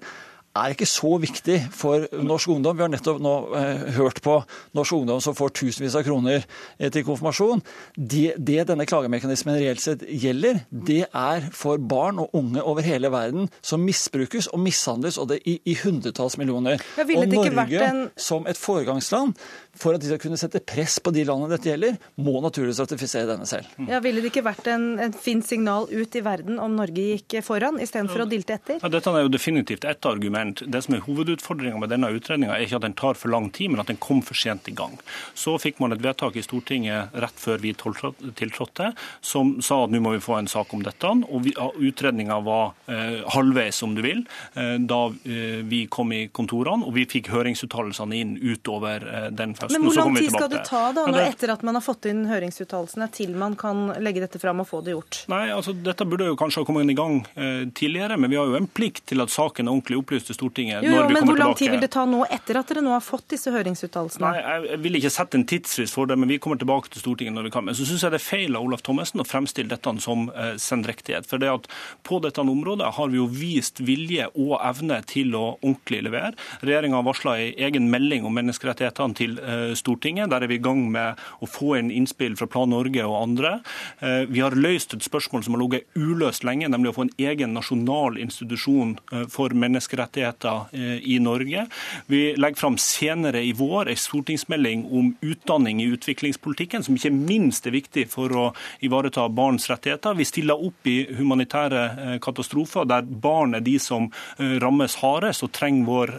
er ikke så viktig for norsk ungdom. Vi har nettopp nå eh, hørt på norsk ungdom som får tusenvis av kroner eh, til konfirmasjon. Det, det, denne klagemekanismen reelt sett gjelder, det er for barn og unge over hele verden som misbrukes og mishandles, og det i, i hundretalls millioner. Og Norge en... som et foregangsland for at de skal kunne sette press på de landene dette gjelder, må naturligvis ratifisere denne selv. Ja, Ville det ikke vært en, en fint signal ut i verden om Norge gikk foran, istedenfor å dilte etter? Ja, dette er jo definitivt ett argument. Det som er Hovedutfordringa med denne utredninga er ikke at den tar for lang tid, men at den kom for sent i gang. Så fikk man et vedtak i Stortinget rett før vi tiltrådte som sa at nå må vi få en sak om dette. og Utredninga var eh, halvveis, om du vil, eh, da eh, vi kom i kontorene. Og vi fikk høringsuttalelsene inn utover eh, den festen høsten. Men hvor lang tid skal det ta da, nå, etter at man har fått inn høringsuttalelsene, til man kan legge dette fram og få det gjort? Nei, altså Dette burde jo kanskje ha kommet i gang eh, tidligere, men vi har jo en plikt til at saken er ordentlig opplyst til Stortinget jo, jo, når vi. Men hvor lang tid vil det ta nå, etter at dere nå har fått disse høringsuttalelsene? Nei, Jeg vil ikke sette en tidsfrist for det, men vi kommer tilbake til Stortinget når vi kan. Men så syns jeg det er feil av Olaf Thommessen å fremstille dette som eh, sendrektighet. For det at på dette området har vi jo vist vilje og evne til å ordentlig levere. Regjeringa har varsla ei egen melding om menneskerettighetene til eh, Stortinget. Der er vi i gang med å få inn innspill fra Plan Norge og andre. Eh, vi har løst et spørsmål som har ligget uløst lenge, nemlig å få en egen nasjonal institusjon eh, for menneskerettigheter eh, i Norge. Vi legger fram senere i vår en stortingsmelding om utdanning i utviklingspolitikken, som ikke minst er viktig for å ivareta barns rettigheter. Vi stiller opp i humanitære katastrofer, der barn er de som rammes hardest og trenger vår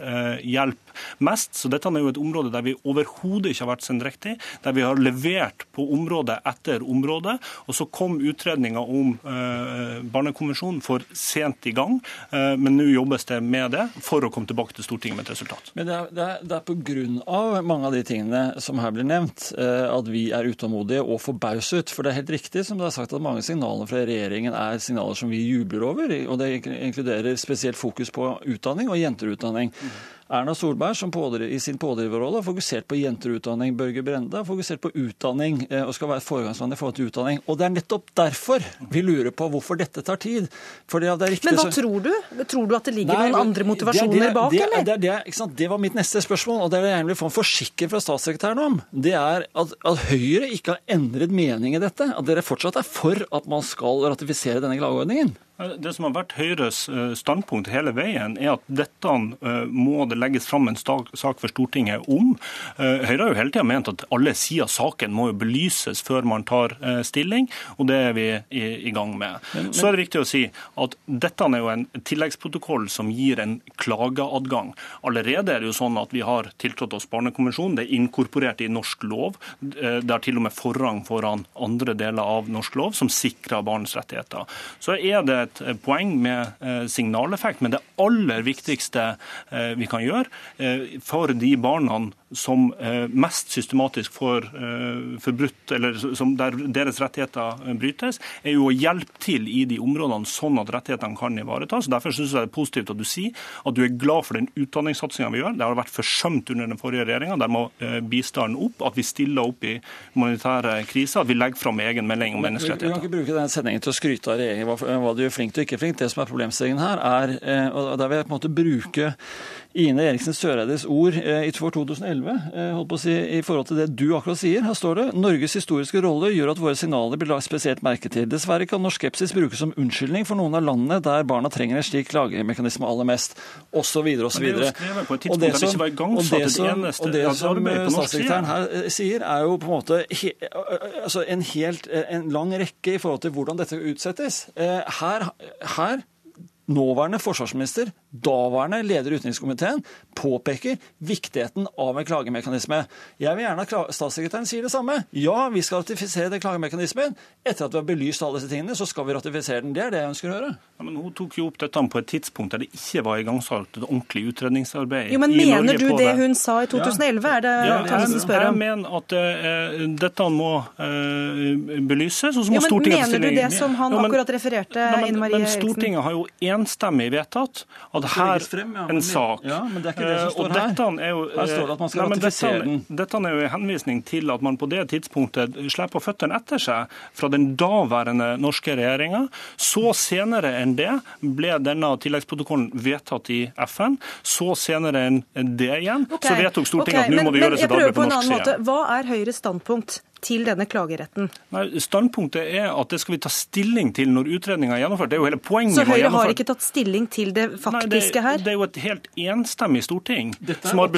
hjelp mest. Så dette er jo et område der vi overhodet ikke har vært sendrektig, der vi har levert på område etter område. Og så kom utredninga om eh, Barnekonvensjonen for sent i gang, eh, men nå jobbes det med det for å komme tilbake til Stortinget med et resultat. Men det er, det er, det er pga. mange av de tingene som her blir nevnt, eh, at vi er utålmodige og forbauset. For det er helt riktig som det er sagt at mange signaler fra regjeringen er signaler som vi jubler over. Og det inkluderer spesielt fokus på utdanning og jenterutdanning. Mm. Erna Solberg som pådriver, i sin pådriverrolle har fokusert på jenterutdanning. Børge Brende har fokusert på utdanning eh, og skal være et foregangsland i forhold til utdanning. Og Det er nettopp derfor vi lurer på hvorfor dette tar tid. Det riktig, Men hva så... tror du? Tror du at det ligger Nei, noen andre motivasjoner det, det, bak, det, eller? Det, det, var mitt neste spørsmål, og det vil jeg gjerne få en forsikring fra statssekretæren om. Det er at, at, Høyre ikke har endret mening i dette. At dere fortsatt er for at man skal ratifisere denne klageordningen. Det som har vært Høyres eh, standpunkt hele veien, er at dette eh, må det legges fram en sak for Stortinget om. Eh, Høyre har jo hele tida ment at alle sider av saken må jo belyses før man tar stilling, og det er vi i, gang med. Så er det viktig å si at dette er jo en tilleggsprotokoll som gir en klageadgang. Allerede er det jo sånn at vi har tiltrådt oss Barnekonvensjonen, det er inkorporert i norsk lov. Det er til og med forrang foran andre deler av norsk lov som sikrer barns rettigheter. Så er det et poeng med signaleffekt, men det aller viktigste vi kan gjøre for de barna som mest systematisk får forbrutt, eller som der deres rettigheter brytes, er jo å hjelpe til i de områdene sånn at rettighetene kan ivaretas. Derfor synes jeg det er positivt at du sier at du er glad for den utdanningssatsinga vi gjør. Det har vært forsømt under den forrige regjeringa. Der må bistanden opp. At vi stiller opp i humanitære kriser. At vi legger fram egen melding om menneskerettigheter. Vi kan ikke bruke den sendingen til å skryte av regjeringen hva du gjør flink og ikke flink. Det som er problemstillingen her, er eh, og der vil jeg på en måte bruke Ine Eriksen Søreides ord i for 2011 eh, holdt på å si, i forhold til det du akkurat sier. Her står det Norges historiske rolle gjør at våre signaler blir lagt spesielt merke til. Dessverre kan norsk skepsis brukes som unnskyldning for noen av landene der barna trenger en slik klagemekanisme aller mest, osv. osv. Og det som, og det som, det som statssekretæren her sier, er jo på en måte he, altså en, helt, en lang rekke i forhold til hvordan dette utsettes. Her, her nåværende forsvarsminister, daværende leder i utenrikskomiteen, påpeker viktigheten av en klagemekanisme. Jeg vil gjerne at statssekretæren sier det samme. Ja, vi skal ratifisere den klagemekanismen. Etter at vi har belyst alle disse tingene, så skal vi ratifisere den. Det er det jeg ønsker å høre. Ja, men Hun tok jo opp dette på et tidspunkt der det ikke var igangsatt et ordentlig utredningsarbeid. Jo, men Mener du det hun sa i 2011? Ja. Er det ja, jeg, spør om? Jeg mener at uh, dette må uh, belyses, og så må ja, men Stortinget Mener du det som han jo, men, akkurat refererte, Ine Marie Eriksen? Men Stortinget har jo enstemmig vedtatt at her frem, ja, en sak Ja, men det er ikke det som står her. Er jo, her står det at man skal nei, ratifisere den. Dette er jo en henvisning til at man på det tidspunktet slipper føttene etter seg fra den daværende norske regjeringa. Så senere enn det ble denne tilleggsprotokollen vedtatt i FN. Så senere enn det igjen, okay. så vedtok Stortinget okay, at nå må det gjøres et arbeid på norsk side. Hva er Høyres standpunkt? Til denne klageretten? Nei, Standpunktet er at det skal vi ta stilling til når utredninga er gjennomført. Det er jo hele poenget Så Høyre har ikke tatt stilling til det faktiske her? Nei, det, det er jo et helt enstemmig storting som har,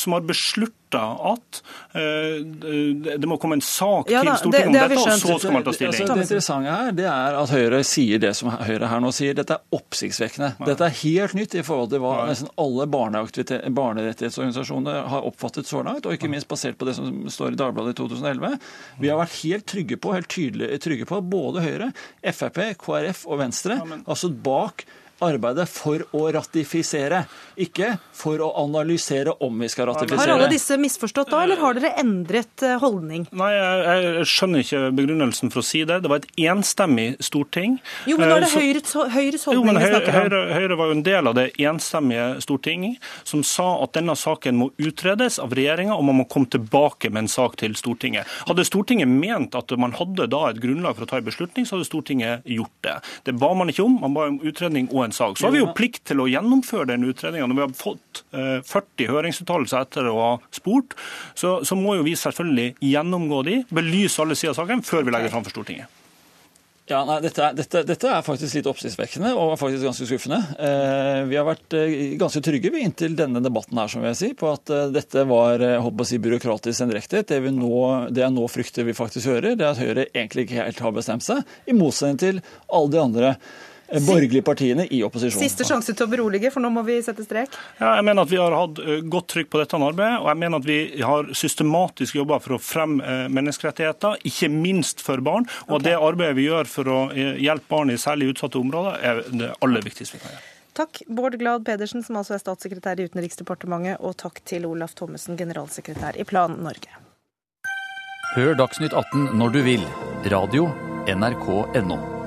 som har beslutta at uh, det må komme en sak ja, da, til Stortinget om det, dette, og så skal man ta stilling. Altså, det interessante her det er at Høyre sier det som Høyre her nå sier. Dette er oppsiktsvekkende. Dette er helt nytt i forhold til hva nesten alle barnerettighetsorganisasjoner har oppfattet så langt, og ikke minst basert på det som står i Dagbladet i 2011. 2011. Vi har vært helt trygge på, helt tydelige, trygge på både Høyre, Frp, KrF og Venstre altså bak arbeidet for å ratifisere, ikke for å analysere om vi skal ratifisere. Har alle disse misforstått da, eller har dere endret eh, holdning? Nei, jeg, jeg skjønner ikke begrunnelsen for å si det. Det var et enstemmig storting. Jo, men da er det eh, Høyres, Høyres holdning jo, men Høyre, vi snakker om. Høyre, Høyre var jo en del av det enstemmige Stortinget som sa at denne saken må utredes av regjeringa, og man må komme tilbake med en sak til Stortinget. Hadde Stortinget ment at man hadde da et grunnlag for å ta en beslutning, så hadde Stortinget gjort det. Det ba man ikke om. Man ba om utredning og en en sak. Så har vi jo plikt til å gjennomføre den utredninga. Når vi har fått 40 eh, høringsuttalelser etter å ha spurt, så, så, må jo vi selvfølgelig gjennomgå de, belyse alle sider av saken, før vi legger fram for Stortinget. Ja, nei, dette, er, dette, dette, er faktisk litt oppsiktsvekkende og faktisk ganske skuffende. Eh, vi har vært eh, ganske trygge inntil denne debatten her, som vil jeg si, på at eh, dette var håper å si, byråkratisk endrektighet. Det, det jeg nå frykter vi faktisk hører, det er at Høyre egentlig ikke helt har bestemt seg, i motsetning til alle de andre borgerlige partiene i opposisjon. Siste sjanse til å berolige, for nå må vi sette strek. Ja, jeg mener at vi har hatt godt trykk på dette arbeidet, og jeg mener at vi har systematisk jobba for å fremme menneskerettigheter, ikke minst for barn. Og okay. det arbeidet vi gjør for å hjelpe barn i særlig utsatte områder, er det aller viktigste vi kan gjøre. Takk, Bård Glad Pedersen, som altså er statssekretær i Utenriksdepartementet, og takk til Olaf Thommessen, generalsekretær i Plan Norge. Hør Dagsnytt 18 når du vil. Radio NRK.no.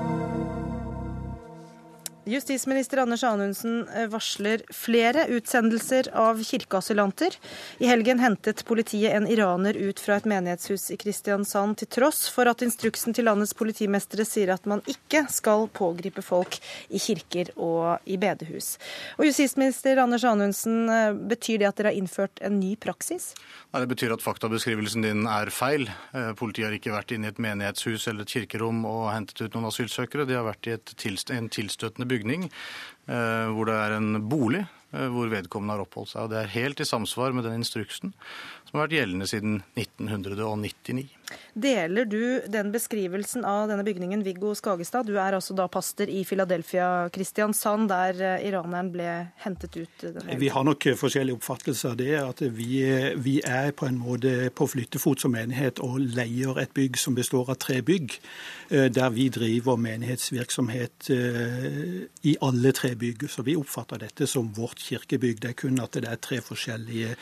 Justisminister Anders Anundsen eh, varsler flere utsendelser av kirkeasylanter. I helgen hentet politiet en iraner ut fra et menighetshus i Kristiansand, til tross for at instruksen til landets politimestere sier at man ikke skal pågripe folk i kirker og i bedehus. Og Justisminister Anders Anundsen, eh, betyr det at dere har innført en ny praksis? Nei, Det betyr at faktabeskrivelsen din er feil. Eh, politiet har ikke vært inne i et menighetshus eller et kirkerom og hentet ut noen asylsøkere. De har vært i en tilstøtende bygning eh, hvor det er en bolig eh, hvor vedkommende har oppholdt seg. Og Det er helt i samsvar med den instruksen som har vært gjeldende siden 1999. Deler du den beskrivelsen av denne bygningen, Viggo Skagestad? Du er altså da pastor i Philadelphia, Kristiansand, der eh, iraneren ble hentet ut? Vi har nok forskjellige oppfattelser av det. At vi, vi, er på en måte på flyttefot som menighet og leier et bygg som består av tre bygg. Eh, der vi driver menighetsvirksomhet eh, i alle tre bygg. Så vi oppfatter dette som vårt kirkebygg. Det er kun at det er tre forskjellige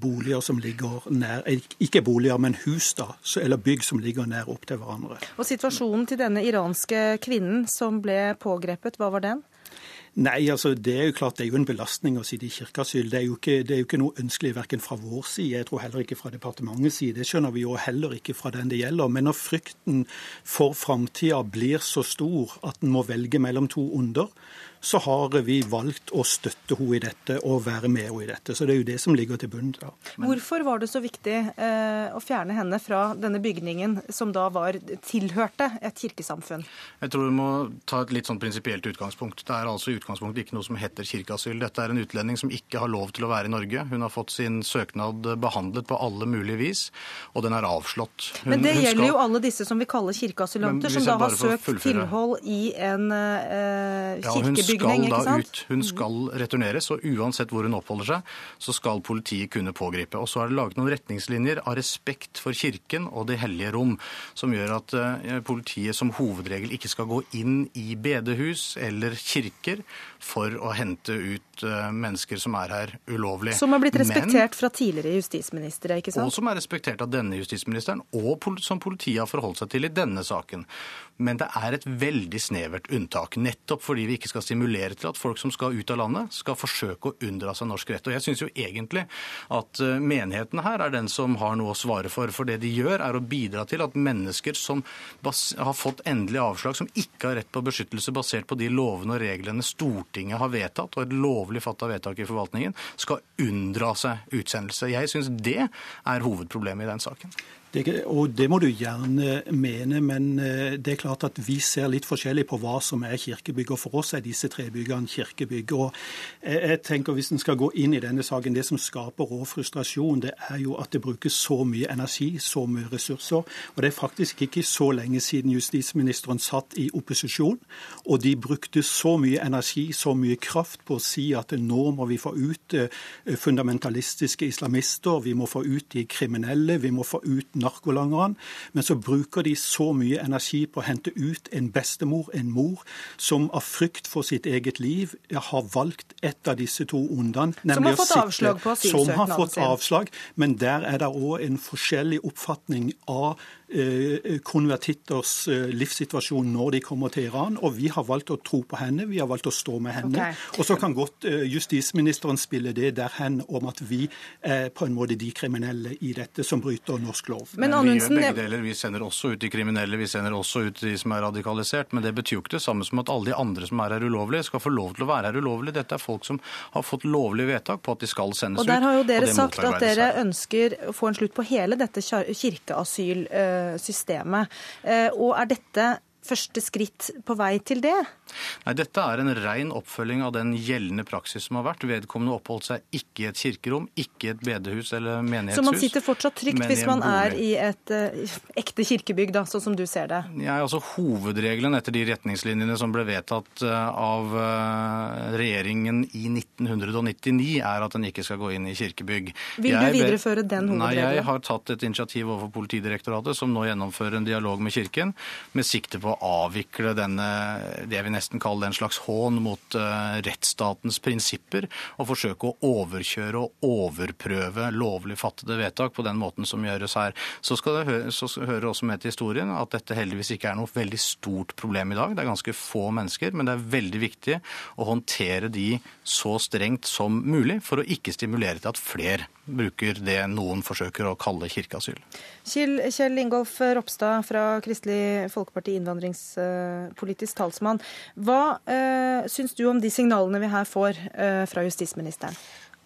boliger som ligger nær Ikke boliger, men hus, da eller bygg som ligger nær opp til hverandre. Og Situasjonen til denne iranske kvinnen som ble pågrepet, hva var den? Nei, altså det er jo klart det er jo en belastning å sitte i kirkeasyl. Det er jo ikke, det er jo ikke noe ønskelig verken fra vår side, jeg tror heller ikke fra departementets side. Det skjønner vi jo heller ikke fra den det gjelder. Men når frykten for framtida blir så stor at en må velge mellom to onder, så har vi valgt å støtte henne i dette og være med henne i dette. Så det er jo det som ligger til bunn. Ja. Hvorfor var det så viktig eh, å fjerne henne fra denne bygningen som da var, tilhørte et kirkesamfunn? Jeg tror vi må ta et litt sånn prinsipielt utgangspunkt. Det er altså i utgangspunktet ikke noe som heter kirkeasyl. Dette er en utlending som ikke har lov til å være i Norge. Hun har fått sin søknad behandlet på alle mulige vis, og den er avslått. Hun, Men det gjelder skal... jo alle disse som vi kaller kirkeasylanter, som da har søkt tilhold i en eh, kirkebygning skal da ut. Hun skal returneres, og uansett hvor hun oppholder seg, så skal politiet kunne pågripe. Og så er det laget noen retningslinjer av respekt for kirken og det hellige rom, som gjør at eh, politiet som hovedregel ikke skal gå inn i bedehus eller kirker for å hente ut eh, mennesker som er her ulovlig. Som har blitt respektert Men, fra tidligere justisministre, ikke sant? Og som er respektert av denne justisministeren, og som politiet har forholdt seg til i denne saken. Men det er et veldig snevert unntak, nettopp fordi vi ikke skal stimulere til at folk som skal ut av landet, skal forsøke å unndra seg norsk rett. Og jeg syns jo egentlig at eh, menigheten her er den som har noe å svare for. For det de gjør, er å bidra til at mennesker som har fått endelig avslag, som ikke har rett på beskyttelse basert på de lovene og reglene Stortinget har vedtatt, og et lovlig fatta vedtak i forvaltningen, skal unndra seg utsendelse. Jeg syns det er hovedproblemet i den saken. Det, og det må du gjerne mene, men eh, det er klart at vi ser litt forskjellig på hva som er kirkebygg. og For oss er disse tre byggene kirkebygg. og jeg tenker Hvis en skal gå inn i denne saken, det som skaper rå frustrasjon, det er jo at det brukes så mye energi, så mye ressurser. og Det er faktisk ikke så lenge siden justisministeren satt i opposisjon, og de brukte så mye energi, så mye kraft på å si at nå må vi få ut eh, fundamentalistiske islamister, vi må få ut de kriminelle, vi må få ut narkolangerne. Men så bruker de så mye energi på å hente ut en bestemor, en mor, som av frykt for sitt eget liv har valgt et av disse to ondene. Som har fått avslag på asylsøknaden sin. Som har fått avslag, men der er det òg en forskjellig oppfatning av konvertitters eh, livssituasjon når de kommer til Iran. Og vi har valgt å tro på henne, vi har valgt å stå med henne. Okay. Og så kan godt eh, justisministeren spille det derhen om at vi er på en måte de kriminelle i dette som bryter norsk lov. Men Vi gjør begge deler. Vi sender også ut de kriminelle, vi sender også ut de som er radikalisert. Men det betyr jo ikke det samme som at alle de andre som er her ulovlige, skal få lov til å være her ulovlig. Dette er folk som har fått lovlig vedtak på at de skal sendes ut. Og der har jo dere sagt at dere ønsker å få en slutt på hele dette kirkeasyl systemet. Eh, og er dette første skritt på vei til det? Nei, Dette er en ren oppfølging av den gjeldende praksis som har vært. Vedkommende oppholdt seg ikke i et kirkerom, ikke i et bedehus eller menighetshus. Så man sitter fortsatt trygt hvis man er i et uh, ekte kirkebygg, da, sånn som du ser det? Ja, altså Hovedregelen etter de retningslinjene som ble vedtatt uh, av uh, regjeringen i 1999, er at den ikke skal gå inn i kirkebygg. Vil jeg, du videreføre den hovedregelen? Nei, jeg har tatt et initiativ overfor Politidirektoratet, som nå gjennomfører en dialog med Kirken, med sikte på avvikle denne, det vi nesten kaller en slags hån mot uh, rettsstatens prinsipper, og forsøke å overkjøre og overprøve lovlig fattede vedtak på den måten som gjøres her. Så, skal det så hører også med til historien at dette heldigvis ikke er noe veldig stort problem i dag. Det er ganske få mennesker, men det er veldig viktig å håndtere de så strengt som mulig for å ikke stimulere til at flere bruker det noen forsøker å kalle kirkeasyl. Kjell Ingolf Ropstad fra Kristelig Folkeparti, innvandringspolitisk talsmann. Hva uh, syns du om de signalene vi her får uh, fra justisministeren?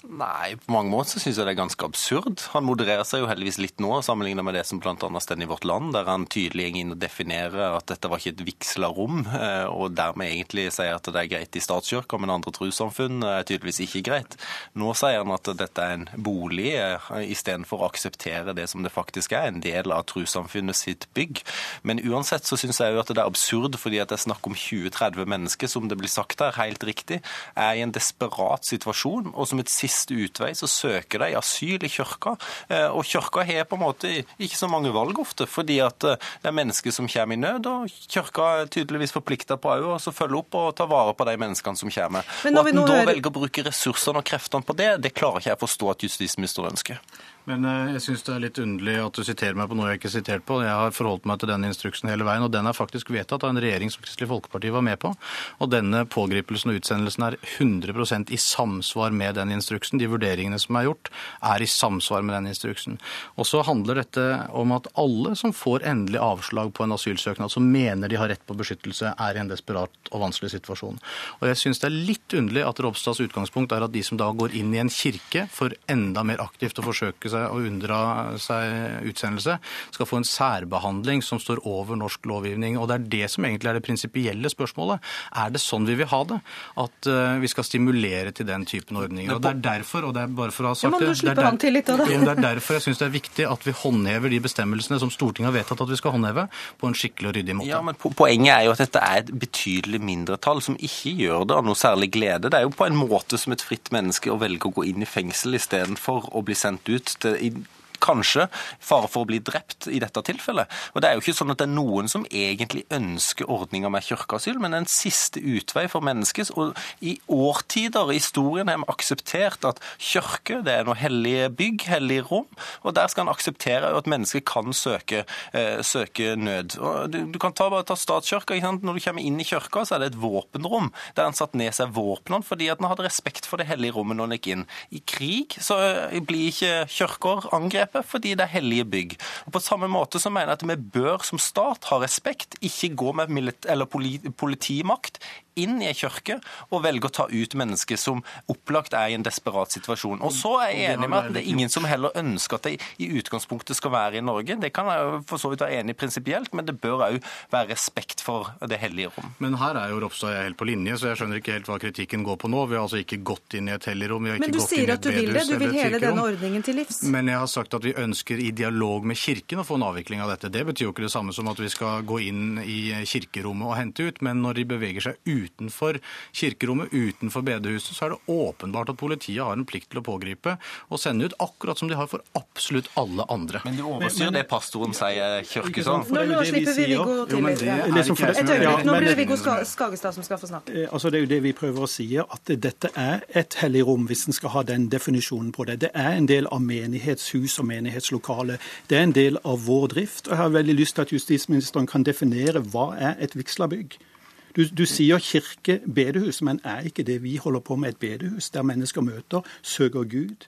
Nei, på mange måter så syns jeg det er ganske absurd. Han modererer seg jo heldigvis litt nå, sammenlignet med det som bl.a. står i Vårt Land, der han tydelig går inn og definerer at dette var ikke et vigsla rom, eh, og dermed egentlig sier at det er greit i statskirka, men andre trossamfunn er tydeligvis ikke greit. Nå sier han at dette er en bolig, eh, istedenfor å akseptere det som det faktisk er, en del av trossamfunnet sitt bygg. Men uansett så syns jeg jo at det er absurd, fordi at det er snakk om 20-30 mennesker, som det blir sagt her, helt riktig, er i en desperat situasjon, og som et siste siste utvei så søker de asyl i kirka. Eh, og kirka har på en måte ikke så mange valg ofte, fordi at eh, det er mennesker som kommer i nød. Og kirka er tydeligvis forplikta på å følge opp og ta vare på de menneskene som kommer. Og At en da hører... velger å bruke ressursene og kreftene på det, det klarer ikke jeg å forstå at justisministeren ønsker. Men eh, jeg syns det er litt underlig at du siterer meg på noe jeg ikke er sitert på. Jeg har forholdt meg til denne instruksen hele veien, og den er faktisk vedtatt av en regjering som Kristelig Folkeparti var med på. Og denne pågripelsen og utsendelsen er 100% i samsvar med den instruksen. De vurderingene som er gjort, er i samsvar med den instruksen. Og så handler dette om at alle som får endelig avslag på en asylsøknad, som mener de har rett på beskyttelse, er i en desperat og vanskelig situasjon. Og jeg syns det er litt underlig at Ropstads utgangspunkt er at de som da går inn i en kirke får enda mer aktivt å forsøke seg og unndra seg utsendelse, skal få en særbehandling som står over norsk lovgivning. Og Det er det som egentlig er det prinsipielle spørsmålet. Er det sånn vi vil ha det? At uh, vi skal stimulere til den typen ordninger. Og Det er derfor og det er bare for å ha sagt det, det, er, der, (laughs) det er derfor jeg syns det er viktig at vi håndhever de bestemmelsene som Stortinget har vedtatt at vi skal håndheve, på en skikkelig og ryddig måte. Ja, men Poenget er jo at dette er et betydelig mindretall som ikke gjør det av noe særlig glede. Det er jo på en måte som et fritt menneske å velge å gå inn i fengsel istedenfor å bli sendt ut i kanskje fare for å bli drept i dette tilfellet. Og Det er jo ikke sånn at det er noen som egentlig ønsker ordninga med kirkeasyl, men en siste utvei for mennesket. Og I årtider i historien har vi akseptert at kirke det er noe hellige bygg, hellige rom, og der skal en akseptere at mennesker kan søke, eh, søke nød. Du, du, kan ta, bare ta statskirka. Når du kommer inn i kirka, så er det et våpenrom der en satt ned seg våpnene fordi at en hadde respekt for det hellige rommet når en gikk inn. I krig så eh, blir ikke kirker angrepet begrepet fordi det er hellige bygg. Og På samme måte så mener jeg at vi bør som stat ha respekt, ikke gå med politimakt inn i ei kirke og velge å ta ut mennesker som opplagt er i en desperat situasjon. Og så er jeg enig med at det er ingen som heller ønsker at de i utgangspunktet skal være i Norge. Det kan jeg for så vidt være enig i prinsipielt, men det bør òg være respekt for det hellige rom. Men her er jo Ropstad helt på linje, så jeg skjønner ikke helt hva kritikken går på nå. Vi har altså ikke gått inn i et hellig rom. men du sier at du vil det? Du vil hele denne ordningen til livs? Men jeg har sagt at vi ønsker i dialog med Kirken å få en avvikling av dette. Det betyr jo ikke det samme som at vi skal gå inn i kirkerommet og hente ut, men når de beveger seg utenfor kirkerommet, utenfor bedehuset, så er det åpenbart at politiet har en plikt til å pågripe og sende ut, akkurat som de har for absolutt alle andre. Men du overstyrer det pastoren sier, Kjørkesson. Nå, nå slipper vi Viggo til. Et øyeblikk, nå blir det Viggo Skagestad som skal få snakke. Eh, altså, det er jo det vi prøver å si, at dette er et hellig rom, hvis en skal ha den definisjonen på det. Det er en del av menighetshus og menighetslokale. Det er en del av vår drift. og Jeg har veldig lyst til at justisministeren kan definere hva er et vigslabygg. Du, du sier kirke, bedehus, men er ikke det vi holder på med et bedehus, der mennesker møter, søker Gud?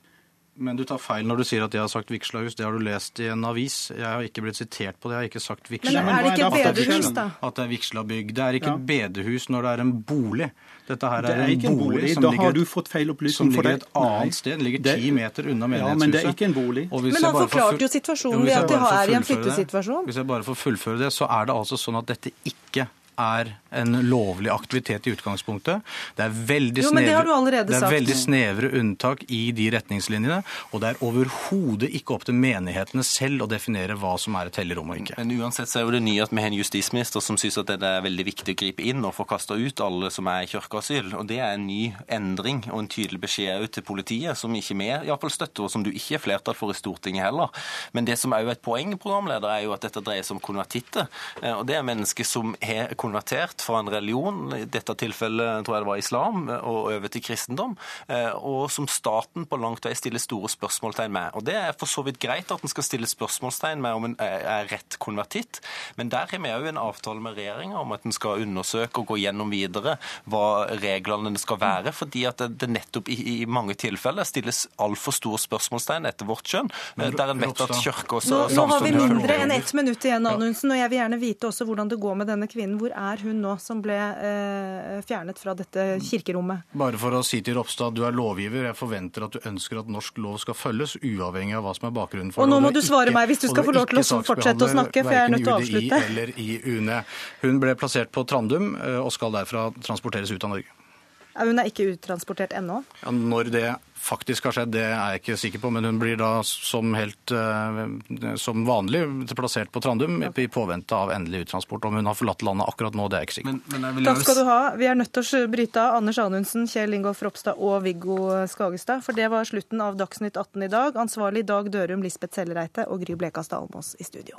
Men du tar feil når du sier at jeg har sagt vigslahus. Det har du lest i en avis. Jeg har ikke blitt sitert på det. Jeg har ikke sagt vigsla. Men er det ikke et bedehus, da? At det er vigslabygg. Det er ikke ja. et bedehus når det er en bolig. Dette her er, er en bolig, bolig som da ligger, har du fått feil opplysning som ligger et annet sted. Den ligger ti meter unna menighetshuset. Ja, men det er ikke en bolig. Men han forklarte jo situasjonen ved at de er i en flyttesituasjon. Hvis jeg bare får fullføre det, så er det altså sånn at dette ikke er en lovlig aktivitet i utgangspunktet. Det er veldig, jo, snevre, det er veldig snevre unntak i de retningslinjene. Og det er overhodet ikke opp til menighetene selv å definere hva som er et hellig rom og ikke. Men uansett så er jo det nye at vi har en justisminister som syns at det er veldig viktig å gripe inn og få kasta ut alle som er i kirkeasyl. Og det er en ny endring og en tydelig beskjed ut til politiet, som ikke vi iallfall støtter, og som du ikke er flertall for i Stortinget heller. Men det som er jo et poeng, programleder, er jo at dette dreier seg om konvertitter. Eh, og det er mennesker som har konvertert fra en religion, i dette tilfellet tror jeg det var islam, og over til kristendom, eh, og som staten på langt vei stiller store spørsmålstegn med. Og Det er for så vidt greit at en skal stille spørsmålstegn med om en er rett konvertitt, men der har vi òg en avtale med regjeringa om at en skal undersøke og gå gjennom videre hva reglene skal være, fordi at det nettopp i, i mange tilfeller stilles altfor store spørsmålstegn etter vårt skjønn, der en vet at kirke og Nå, nå har vi mindre enn ett minutt igjen, Anundsen, og jeg vil gjerne vite også hvordan det går med denne kvinnen. Hvor er hun nå som ble eh, fjernet fra dette kirkerommet? Bare for å si til Ropstad, du er lovgiver. Jeg forventer at du ønsker at norsk lov skal følges, uavhengig av hva som er bakgrunnen for det. Og nå må det. du svare meg hvis du skal få lov til å fortsette å snakke, for jeg er nødt til å avslutte. UDI eller i UNE. Hun ble plassert på Trandum eh, og skal derfra transporteres ut av Norge. Hun er ikke uttransportert ennå? Ja, når det faktisk har skjedd, det er jeg ikke sikker på, men hun blir da som, helt, eh, som vanlig plassert på Trandum i påvente av endelig uttransport. Om hun har forlatt landet akkurat nå, det er jeg ikke sikker på. Takk skal du ha. Vi er nødt til å bryte av Anders Anundsen, Kjell Ingolf Ropstad og Viggo Skagestad. For det var slutten av Dagsnytt 18 i dag. Ansvarlig Dag Dørum, Lisbeth Sellereite og Gry Blekastad Almås i studio.